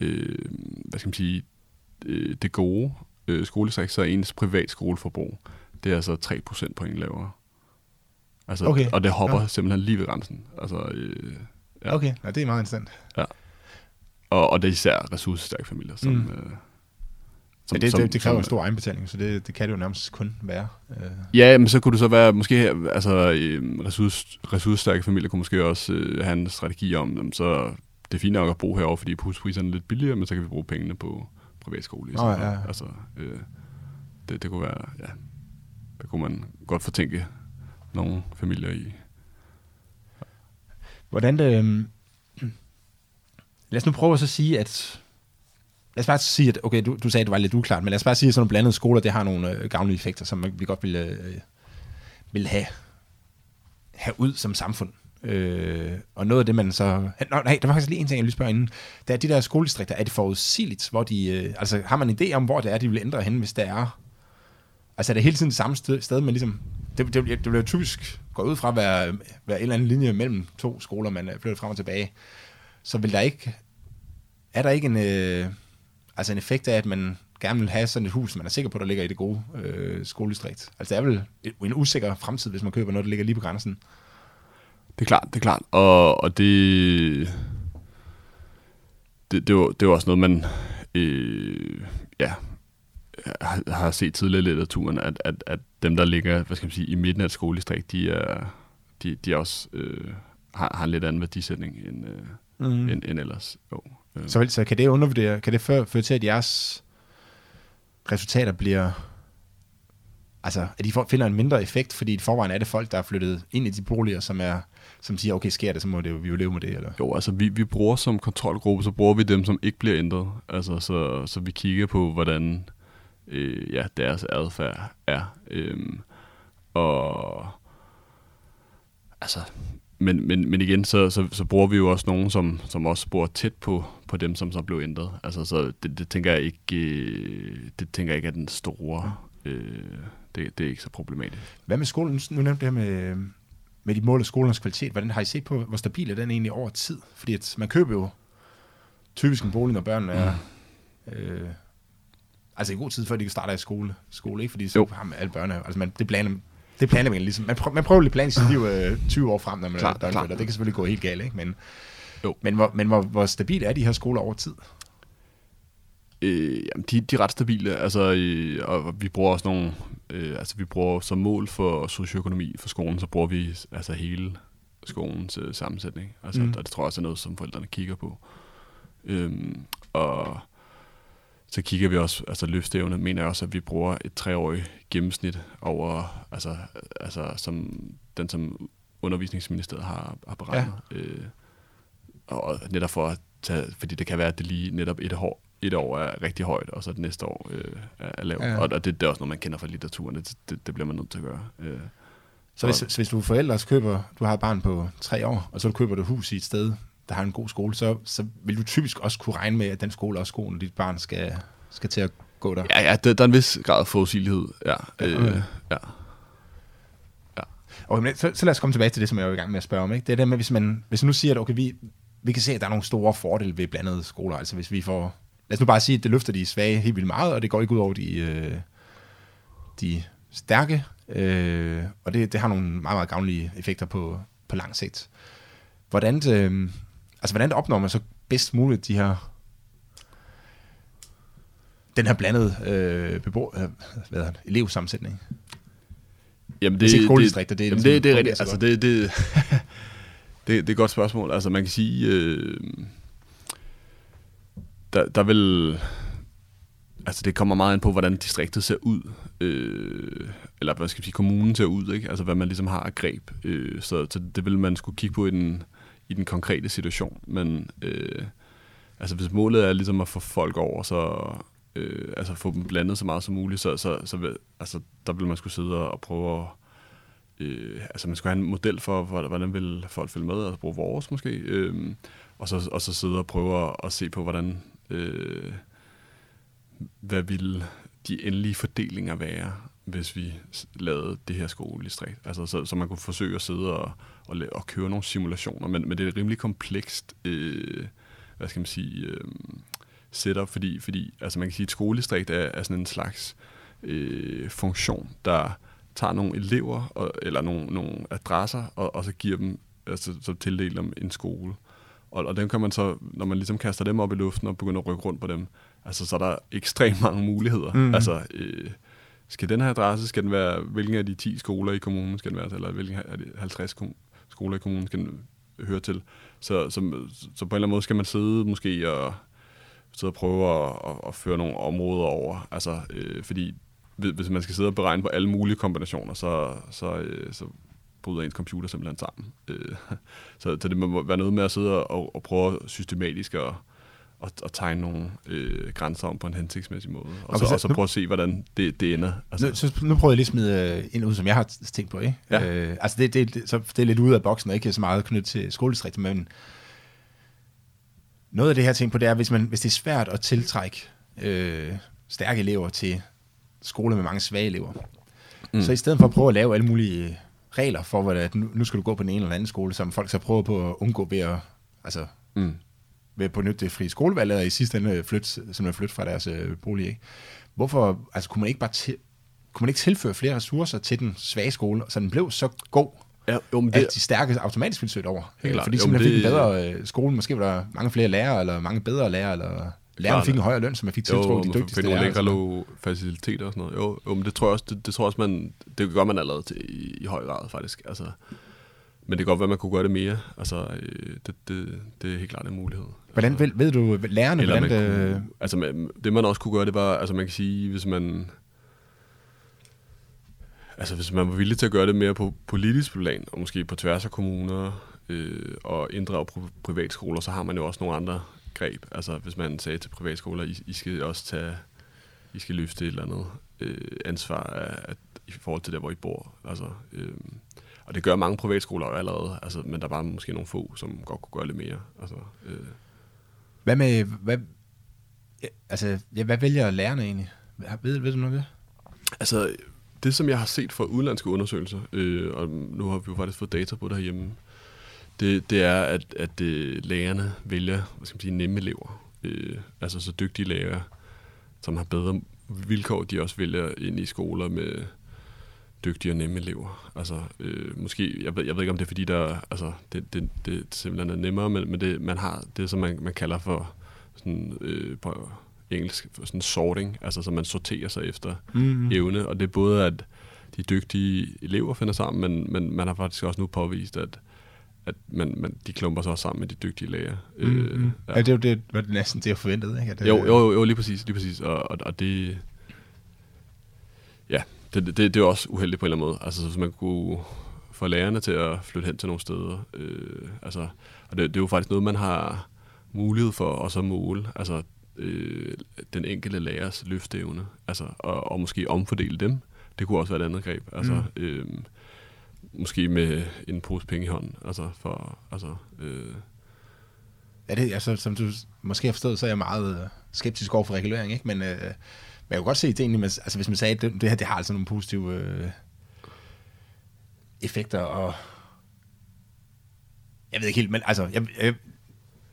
B: øh, hvad skal man sige, øh, det gode øh, skoledistrikt, så er ens privat skoleforbrug, det er altså 3 procentpoint lavere. Altså,
A: Okay.
B: Og det hopper
A: Ja.
B: ja. simpelthen lige ved grænsen. Altså, øh, ja.
A: Okay, ja, det er meget interessant.
B: Og, og det er især ressourcestærke familier, som...
A: Mm.
B: Øh,
A: Men det, det, det kræver en stor egenbetaling, så det, det kan det jo nærmest kun være. Øh,
B: Ja, men så kunne det så være, måske, altså øh, ressource, ressourcestærke familier kunne måske også øh, have en strategi om, jamen, så det er fint nok at bo herovre, fordi huspriserne er lidt billigere, men så kan vi bruge pengene på privatskole. for.
A: ja, ja.
B: Altså, øh, det, det kunne være, ja, det kunne man godt fortænke nogle familier i.
A: Hvordan det lad os nu prøve at så sige, at... Lad os bare sige, at okay, du, du sagde, at det var lidt uklart, men lad os bare sige, at sådan nogle blandede skoler, det har nogle øh, gavnlige effekter, som vi godt vil, øh, vil have, have ud som samfund. Øh, og noget af det, man så... Nå, nej, der var faktisk lige en ting, jeg lige spørge inden. Det er de der skoledistrikter, er det forudsigeligt, hvor de... Øh, altså, har man en idé om, hvor det er, de vil ændre hen, hvis det er... Altså, er det hele tiden det samme sted, sted men ligesom... Det, det, det bliver jo typisk gå ud fra at være, være en eller anden linje mellem to skoler, man flytter frem og tilbage. Så vil der ikke... Er der ikke en... Øh, altså en effekt af, at man gerne vil have sådan et hus, man er sikker på, der ligger i det gode øh, skoledistrikt. Altså det er vel en usikker fremtid, hvis man køber noget, der ligger lige på grænsen.
B: Det er klart, det er klart. Og, og det, det, det, var, det var også noget, man øh, ja, har, har set tidligere i litteraturen, at, at, at dem, der ligger hvad skal man sige, i midten af et skoledistrikt, de er, de, de også øh, har, har en lidt anden værdisætning end, øh, mm. end, end ellers. Jo. Øh.
A: Så, så kan det undervurdere, kan det føre, føre til, at jeres resultater bliver, altså at de finder en mindre effekt, fordi i forvejen er det folk, der er flyttet ind i de boliger, som er, som siger, okay, sker det, så må det jo, vi jo leve med det, eller?
B: Jo, altså vi, vi bruger som kontrolgruppe, så bruger vi dem, som ikke bliver ændret. Altså så, så vi kigger på, hvordan øh, ja, deres adfærd er. Øhm, og altså, men, men, men igen, så, så, så bruger vi jo også nogen, som, som også bor tæt på, på dem, som så blev ændret. Altså, så det, det tænker jeg ikke, øh, det tænker jeg ikke er den store, øh, det, det er ikke så problematisk.
A: Hvad med skolen? Nu nævnte det her med, med de mål af skolernes kvalitet. Hvordan har I set på, hvor stabil er den egentlig over tid? Fordi at man køber jo typisk en bolig, når børnene er øh, Altså i god tid, før de starter i skole, skole ikke? Fordi så
B: Jo.
A: har man alle børne. Altså man, det planer, det planer man ligesom. Man, prøver, man prøver at planlægge sit liv øh, 20 år frem, når man
B: Klart,
A: er
B: klart.
A: og det kan selvfølgelig gå helt galt, ikke? Men,
B: Jo.
A: men, hvor, men hvor, hvor stabile er de her skoler over tid?
B: Øh, jamen, de, de er ret stabile, altså, øh, og vi bruger også nogle, øh, altså vi bruger som mål for socioøkonomi for skolen, så bruger vi altså hele skolens øh, sammensætning, altså,
A: Mm.
B: mm. og det tror jeg også er noget, som forældrene kigger på. Øhm, og så kigger vi også, altså løftevne, mener jeg også, at vi bruger et treårigt gennemsnit over, altså, altså som den, som undervisningsministeriet har, har beregnet. Ja. Øh, og netop for at tage, fordi det kan være, at det lige netop et år, et år er rigtig højt, og så det næste år øh, er, lavt.
A: Ja.
B: Ja. Og, og det, det er også noget, man kender fra litteraturen, det, det, det bliver man nødt til at gøre. Øh,
A: Så hvis, så hvis du forældre, så køber, du har et barn på tre år, og så du køber du hus i et sted, der har en god skole, så, så vil du typisk også kunne regne med, at den skole også god, når dit barn skal, skal til at gå der.
B: ja, ja, det, der er en vis grad af forudsigelighed. Ja,
A: Ja,
B: øh,
A: okay.
B: ja.
A: Okay, men så, så lad os komme tilbage til det, som jeg var i gang med at spørge om. Ikke? Det er det med, hvis man, hvis man nu siger, at okay, vi, vi kan se, at der er nogle store fordele ved blandede skoler. Altså hvis vi får... Lad os nu bare sige, at det løfter de svage helt vildt meget, og det går ikke ud over de, øh, de stærke. Øh, og det, det har nogle meget, meget gavnlige effekter på, på lang sigt. Hvordan, øh, altså, hvordan opnår man så bedst muligt de her den her blandede øh, bebo, øh, hvad hedder det, elevsammensætning?
B: Jamen,
A: Hvis ikke skoledistrikter, det er
B: jamen,
A: ligesom-
B: det, det er rigtigt.
A: så
B: Altså, det, det, det, det er et godt spørgsmål. Altså, man kan sige, øh, der, der vil... Altså, det kommer meget ind på, hvordan distriktet ser ud. Øh, eller hvad skal vi sige, kommunen ser ud, ikke? Altså, hvad man ligesom har af greb. Øh, så, så det vil man skulle kigge på i den, i den konkrete situation. Men øh, altså, hvis målet er ligesom at få folk over, så øh, altså få dem blandet så meget som muligt, så, så, så vil, altså, der vil man skulle sidde og prøve at øh, altså man skulle have en model for, hvor- hvordan vil folk følge med, altså bruge vores måske, øh, og, så, og så sidde og prøve at, at se på, hvordan, øh, hvad ville de endelige fordelinger være, hvis vi lavede det her skolelistræt. Altså, så, så man kunne forsøge at sidde og, og, og køre nogle simulationer, men, men det er et rimelig komplekst, øh, hvad skal man sige, øh, setup, fordi, fordi altså man kan sige, at et skolelistræt er, er sådan en slags øh, funktion, der tager nogle elever, og, eller nogle, nogle adresser, og, og så giver dem, altså så tildeler dem en skole. Og, og dem kan man så, når man ligesom kaster dem op i luften og begynder at rykke rundt på dem, altså så er der ekstremt mange muligheder. Mm. Altså, øh, skal den her adresse, skal den være, hvilken af de 10 skoler i kommunen skal den være eller hvilken af de 50 kom- skoler i kommunen skal den høre til. Så, så, så på en eller anden måde skal man sidde måske og sidde og prøve at, at, at føre nogle områder over. Altså, øh, fordi hvis man skal sidde og beregne på alle mulige kombinationer, så, så, øh, så bryder ens computer simpelthen sammen. Øh, så, så det må være noget med at sidde og, og prøve systematisk at, at, at tegne nogle øh, grænser om på en hensigtsmæssig måde. Og, så,
A: så
B: og så
A: nu-
B: prøve at se, hvordan det, det ender.
A: Altså, nu, så, nu prøver jeg lige at smide øh, en ud, som jeg har tænkt på. Ikke?
B: Ja.
A: Øh, altså det, det, det, så det er lidt ude af boksen, og ikke så meget knyttet til skoledistriktet, men noget af det her ting på, det er, hvis, man, hvis det er svært at tiltrække øh, stærke elever til skoler med mange svage elever, mm. så i stedet for at prøve at lave alle mulige regler for, hvordan, nu, skal du gå på den ene eller anden skole, som folk så prøver på at undgå ved at, altså,
B: Mm.
A: ved at benytte det frie skolevalg, eller i sidste ende flytte, simpelthen flytte fra deres øh, bolig. Ikke? Hvorfor, altså kunne man ikke bare til, kunne man ikke tilføre flere ressourcer til den svage skole, så den blev så god,
B: Ja, jo, men
A: det... at de stærke automatisk ville søge over?
B: Helt klart.
A: Fordi
B: Jo,
A: simpelthen
B: men
A: fik en
B: det-
A: bedre øh, skole, måske var der mange flere lærere, eller mange bedre lærere, eller lærerne
B: Klart.
A: fik en højere løn, så man fik
B: jo,
A: tiltrukket de dygtigste lærere.
B: lækre
A: og sådan noget.
B: lå faciliteter og sådan noget. Jo, jo men det tror jeg også, det, det tror jeg også man, det gør man allerede til, i, i høj grad faktisk. Altså, men det kan godt være, man kunne gøre det mere. Altså, øh, det, det, det er helt klart en mulighed.
A: Hvordan ved, ved du, lærerne,
B: Eller
A: hvordan
B: man
A: det,
B: kunne, altså man, det man også kunne gøre, det var, altså man kan sige, hvis man, altså hvis man var villig til at gøre det mere på politisk plan, og måske på tværs af kommuner, øh, og inddrage pri- privatskoler, så har man jo også nogle andre greb. Altså hvis man sagde til privatskoler, I, I skal også tage, I skal løfte et eller andet øh, ansvar af, at, i forhold til der, hvor I bor. Altså, øh, og det gør mange privatskoler allerede, altså, men der er bare måske nogle få, som godt kunne gøre lidt mere. Altså, øh,
A: hvad med, hvad, altså, ja, hvad vælger lærerne egentlig? Ved, ved du noget det?
B: Altså, det som jeg har set fra udlandske undersøgelser, øh, og nu har vi jo faktisk fået data på det herhjemme, det, det er, at, at øh, lærerne vælger hvad skal man sige, nemme elever. Øh, altså så dygtige lærere, som har bedre vilkår, de også vælger ind i skoler med dygtige og nemme elever. Altså, øh, måske, jeg ved, jeg ved ikke, om det er fordi, der, altså, det, det, det simpelthen er nemmere, men, men det, man har det, som man, man kalder for sådan, øh, på engelsk, for sådan sorting, altså så man sorterer sig efter
A: Mm.
B: evne, og det er både, at de dygtige elever finder sammen, men, men man har faktisk også nu påvist, at, at man, man, de klumper sig også sammen med de dygtige læger.
A: Mm. Ja. ja, det er jo det, var det næsten det, jeg forventede. Ikke? At,
B: Jo,
A: øh,
B: jo, jo, lige præcis, lige præcis. Og, og, og det... Ja, det, det, det er også uheldigt på en eller anden måde. Altså, hvis man kunne få lærerne til at flytte hen til nogle steder. Øh, altså, og det, det er jo faktisk noget, man har mulighed for også at måle. Altså, øh, den enkelte lærers løfteevne. Altså, og, og måske omfordele dem. Det kunne også være et andet greb. Altså,
A: mm.
B: øh, måske med en pose penge i hånden. Altså, for, altså, øh,
A: Ja, det, altså, som du måske har forstået, så er jeg meget øh, skeptisk over for regulering, ikke? Men, øh, men jeg kan godt se ideen, i, men, altså hvis man sagde, at det, det her det har altså nogle positive øh, effekter, og jeg ved ikke helt, men altså, jeg, jeg,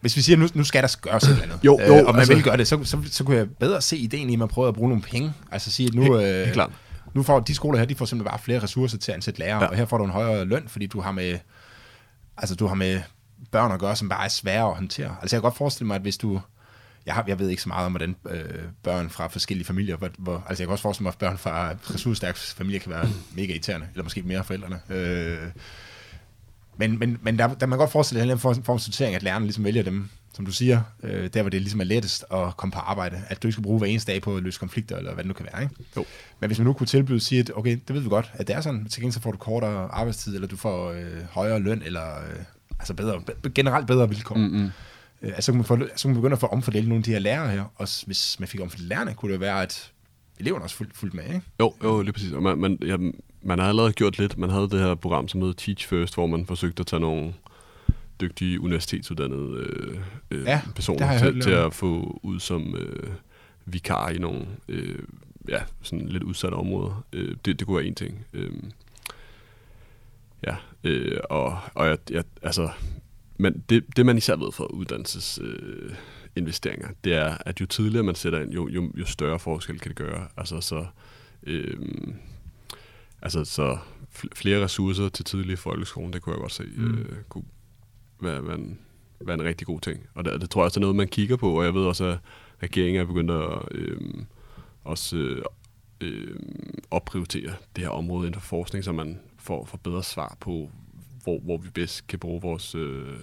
A: hvis vi siger, nu, nu skal der gøres et eller andet,
B: Jo, jo,
A: øh, og man
B: altså-
A: vil gøre det, så, så, så kunne jeg bedre se ideen i, at man prøver at bruge nogle penge. Altså sige, at nu,
B: Helt-
A: øh,
B: helt klart.
A: Nu får de skoler her, de får simpelthen bare flere ressourcer til at ansætte lærere, ja. Og her får du en højere løn, fordi du har med, altså du har med børn at gøre, som bare er svære at håndtere. Altså jeg kan godt forestille mig, at hvis du, jeg, har, jeg ved ikke så meget om, hvordan øh, børn fra forskellige familier, hvor, hvor, altså jeg kan også forestille mig, at børn fra ressourcestærke familier kan være mega irriterende, eller måske mere forældrene. Øh, men, men, men der, der man kan godt forestille sig en form for sortering, at lærerne ligesom vælger dem, som du siger, øh, der hvor det ligesom er lettest at komme på arbejde, at du ikke skal bruge hver eneste dag på at løse konflikter, eller hvad det nu kan være, ikke?
B: Jo.
A: Men hvis man nu kunne tilbyde sige, at okay, det ved vi godt, at det er sådan, til gengæld så får du kortere arbejdstid, eller du får øh, højere løn, eller øh, altså bedre, be- generelt bedre vilkår. Mm.
B: mm,
A: Øh, altså, så, kan man få, så kan man begynde at få omfordelt nogle af de her lærere her, og hvis man fik omfordelt lærerne, kunne det være, at eleverne også fulgte fulgt med, ikke?
B: Jo, jo, lige præcis. Og man, man, ja, man har allerede gjort lidt. Man havde det her program, som hed Teach First, hvor man forsøgte at tage nogle dygtige universitetsuddannede øh, øh,
A: Ja,
B: personer
A: jeg hørt
B: til, til at få ud som øh, vikar i nogle øh, ja, sådan lidt udsatte områder. Øh, det, det kunne være en ting. Øh, ja, øh, og, og jeg, jeg, altså, men det, det man især ved fra uddannelsesinvesteringer, øh, investeringer, det er, at jo tidligere man sætter ind, jo, jo, jo større forskel kan det gøre. Altså så, øh, altså så fl- flere ressourcer til tidlig folkeskolen, det kunne jeg godt se,
A: Mm.
B: mm. øh, kunne være, være, en, være en rigtig god ting. Og det, det tror jeg også er noget, man kigger på, og jeg ved også, at regeringen er begyndt at øh, også øh, øh, opprioritere det her område inden for forskning, så man får, får bedre svar på, hvor, hvor vi bedst kan bruge vores øh,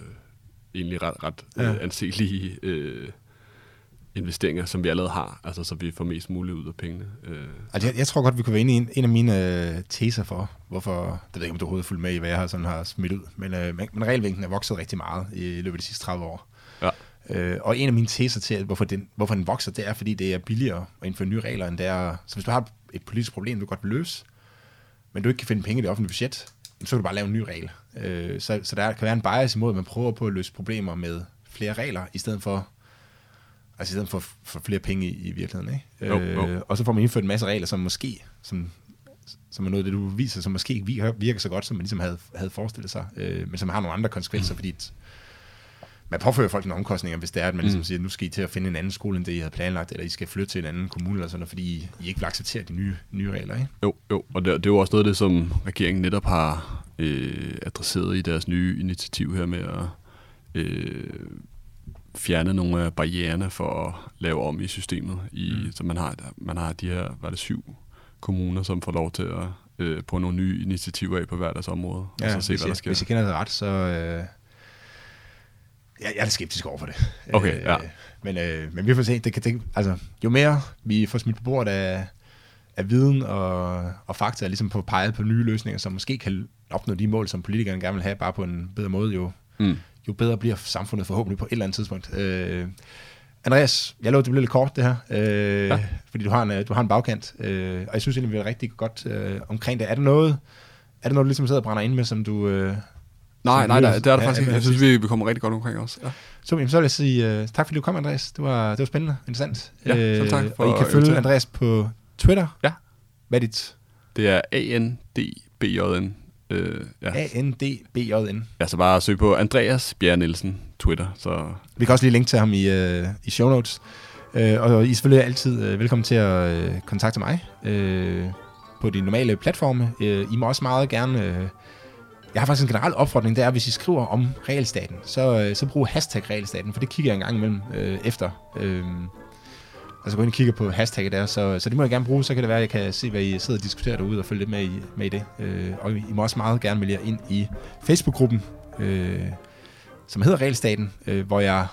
B: egentlig ret, ret
A: Ja.
B: øh, anselige øh, investeringer, som vi allerede har, altså så vi får mest muligt ud af pengene. Øh,
A: Altså, jeg, jeg tror godt, vi kunne være inde i en, en af mine øh, teser for, hvorfor, det ved jeg ikke, om du overhovedet er fuldt med i, hvad jeg har, sådan har smidt ud, men, øh, men, men er vokset rigtig meget i, i løbet af de sidste 30 år.
B: Ja.
A: Øh, og en af mine teser til, at hvorfor den, hvorfor den vokser, det er, fordi det er billigere at indføre nye regler, end det er... Så hvis du har et politisk problem, du godt vil løse, men du ikke kan finde penge i det offentlige budget, så kan du bare lave en ny regel. Øh, så, så der kan være en bias imod, at man prøver på at løse problemer med flere regler, i stedet for Altså i stedet for, for flere penge i, i virkeligheden, ikke?
B: Jo, jo.
A: og så får man indført en masse regler, som måske, som, som er noget det, du viser, som måske ikke virker, så godt, som man ligesom havde, havde forestillet sig, øh, men som har nogle andre konsekvenser, fordi et, man påfører folk nogle omkostninger, hvis det er, at man ligesom
B: Mm.
A: siger, nu skal I til at finde en anden skole, end det I havde planlagt, eller I skal flytte til en anden kommune, eller sådan noget, fordi I, I ikke vil acceptere de nye, nye regler, ikke?
B: Jo, jo, og det, det er jo også noget af det, som regeringen netop har øh, adresseret i deres nye initiativ her med at øh, fjerne nogle af barriererne for at lave om i systemet. I,
A: Mm.
B: Så man har, man har de her, var det syv kommuner, som får lov til at øh, på nogle nye initiativer af på hver deres område, og så se,
A: hvis,
B: hvad der sker.
A: hvis jeg kender det ret, så... Øh, jeg, jeg er lidt skeptisk over for det.
B: Okay, ja.
A: Men, øh, men vi får se. Det kan, det, altså, jo mere vi får smidt på bordet af, af viden og, og fakta, ligesom på peget på nye løsninger, som måske kan opnå de mål, som politikerne gerne vil have, bare på en bedre måde, jo,
B: Mm.
A: Jo bedre bliver samfundet forhåbentlig på et eller andet tidspunkt. Øh, Andreas, jeg lovede, det blev lidt kort, det her, øh, ja. fordi du har en, øh, du har en bagkant, øh, og jeg synes egentlig, vi er rigtig godt øh, omkring det. Er det noget, er det noget, du ligesom sidder og brænder ind med, som du... Øh,
B: Nej,
A: som
B: nej, nej, det er der faktisk ikke. Jeg synes, vi, vi kommer rigtig godt omkring os. Ja.
A: så, jamen, så vil jeg sige uh, tak, fordi du kom, Andreas. Det var, det var spændende og interessant.
B: Ja, selv tak for
A: Og I kan følge. Andreas på Twitter.
B: Ja.
A: Hvad er dit?
B: Det er A-N-D-B-J-N. Øh, ja.
A: A-N-D-B-J-N.
B: ja, så bare søg på Andreas Bjerre Nielsen, Twitter. Så
A: Vi kan også lige linke til ham i, uh, i show notes. Øh, og I er selvfølgelig altid øh, velkommen til at øh, kontakte mig øh, på de normale platforme. Øh, I må også meget gerne... Øh, jeg har faktisk en generel opfordring, det er, at hvis I skriver om regelstaten, så, øh, så brug hashtag regelstaten, for det kigger jeg en gang imellem øh, efter. Øh, altså gå ind og kigge på hashtagget der, så, så det må jeg gerne bruge, så kan det være, at jeg kan se, hvad I sidder og diskuterer derude og følge lidt med i, med i det. Øh, og I må også meget gerne melde jer ind i Facebook-gruppen, øh, som hedder Realstaten, øh, hvor jeg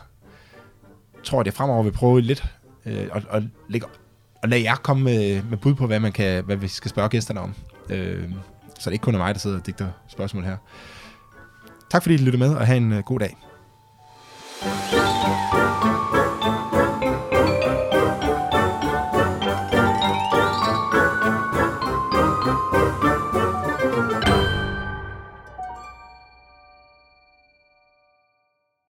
A: tror, at jeg fremover vil prøve lidt øh, at, at, lægge, at lade jer komme med, med bud på, hvad, man kan, hvad vi skal spørge gæsterne om. Øh, så det er ikke kun er mig, der sidder og digter spørgsmål her. Tak fordi I lyttede med, og have en øh, god dag.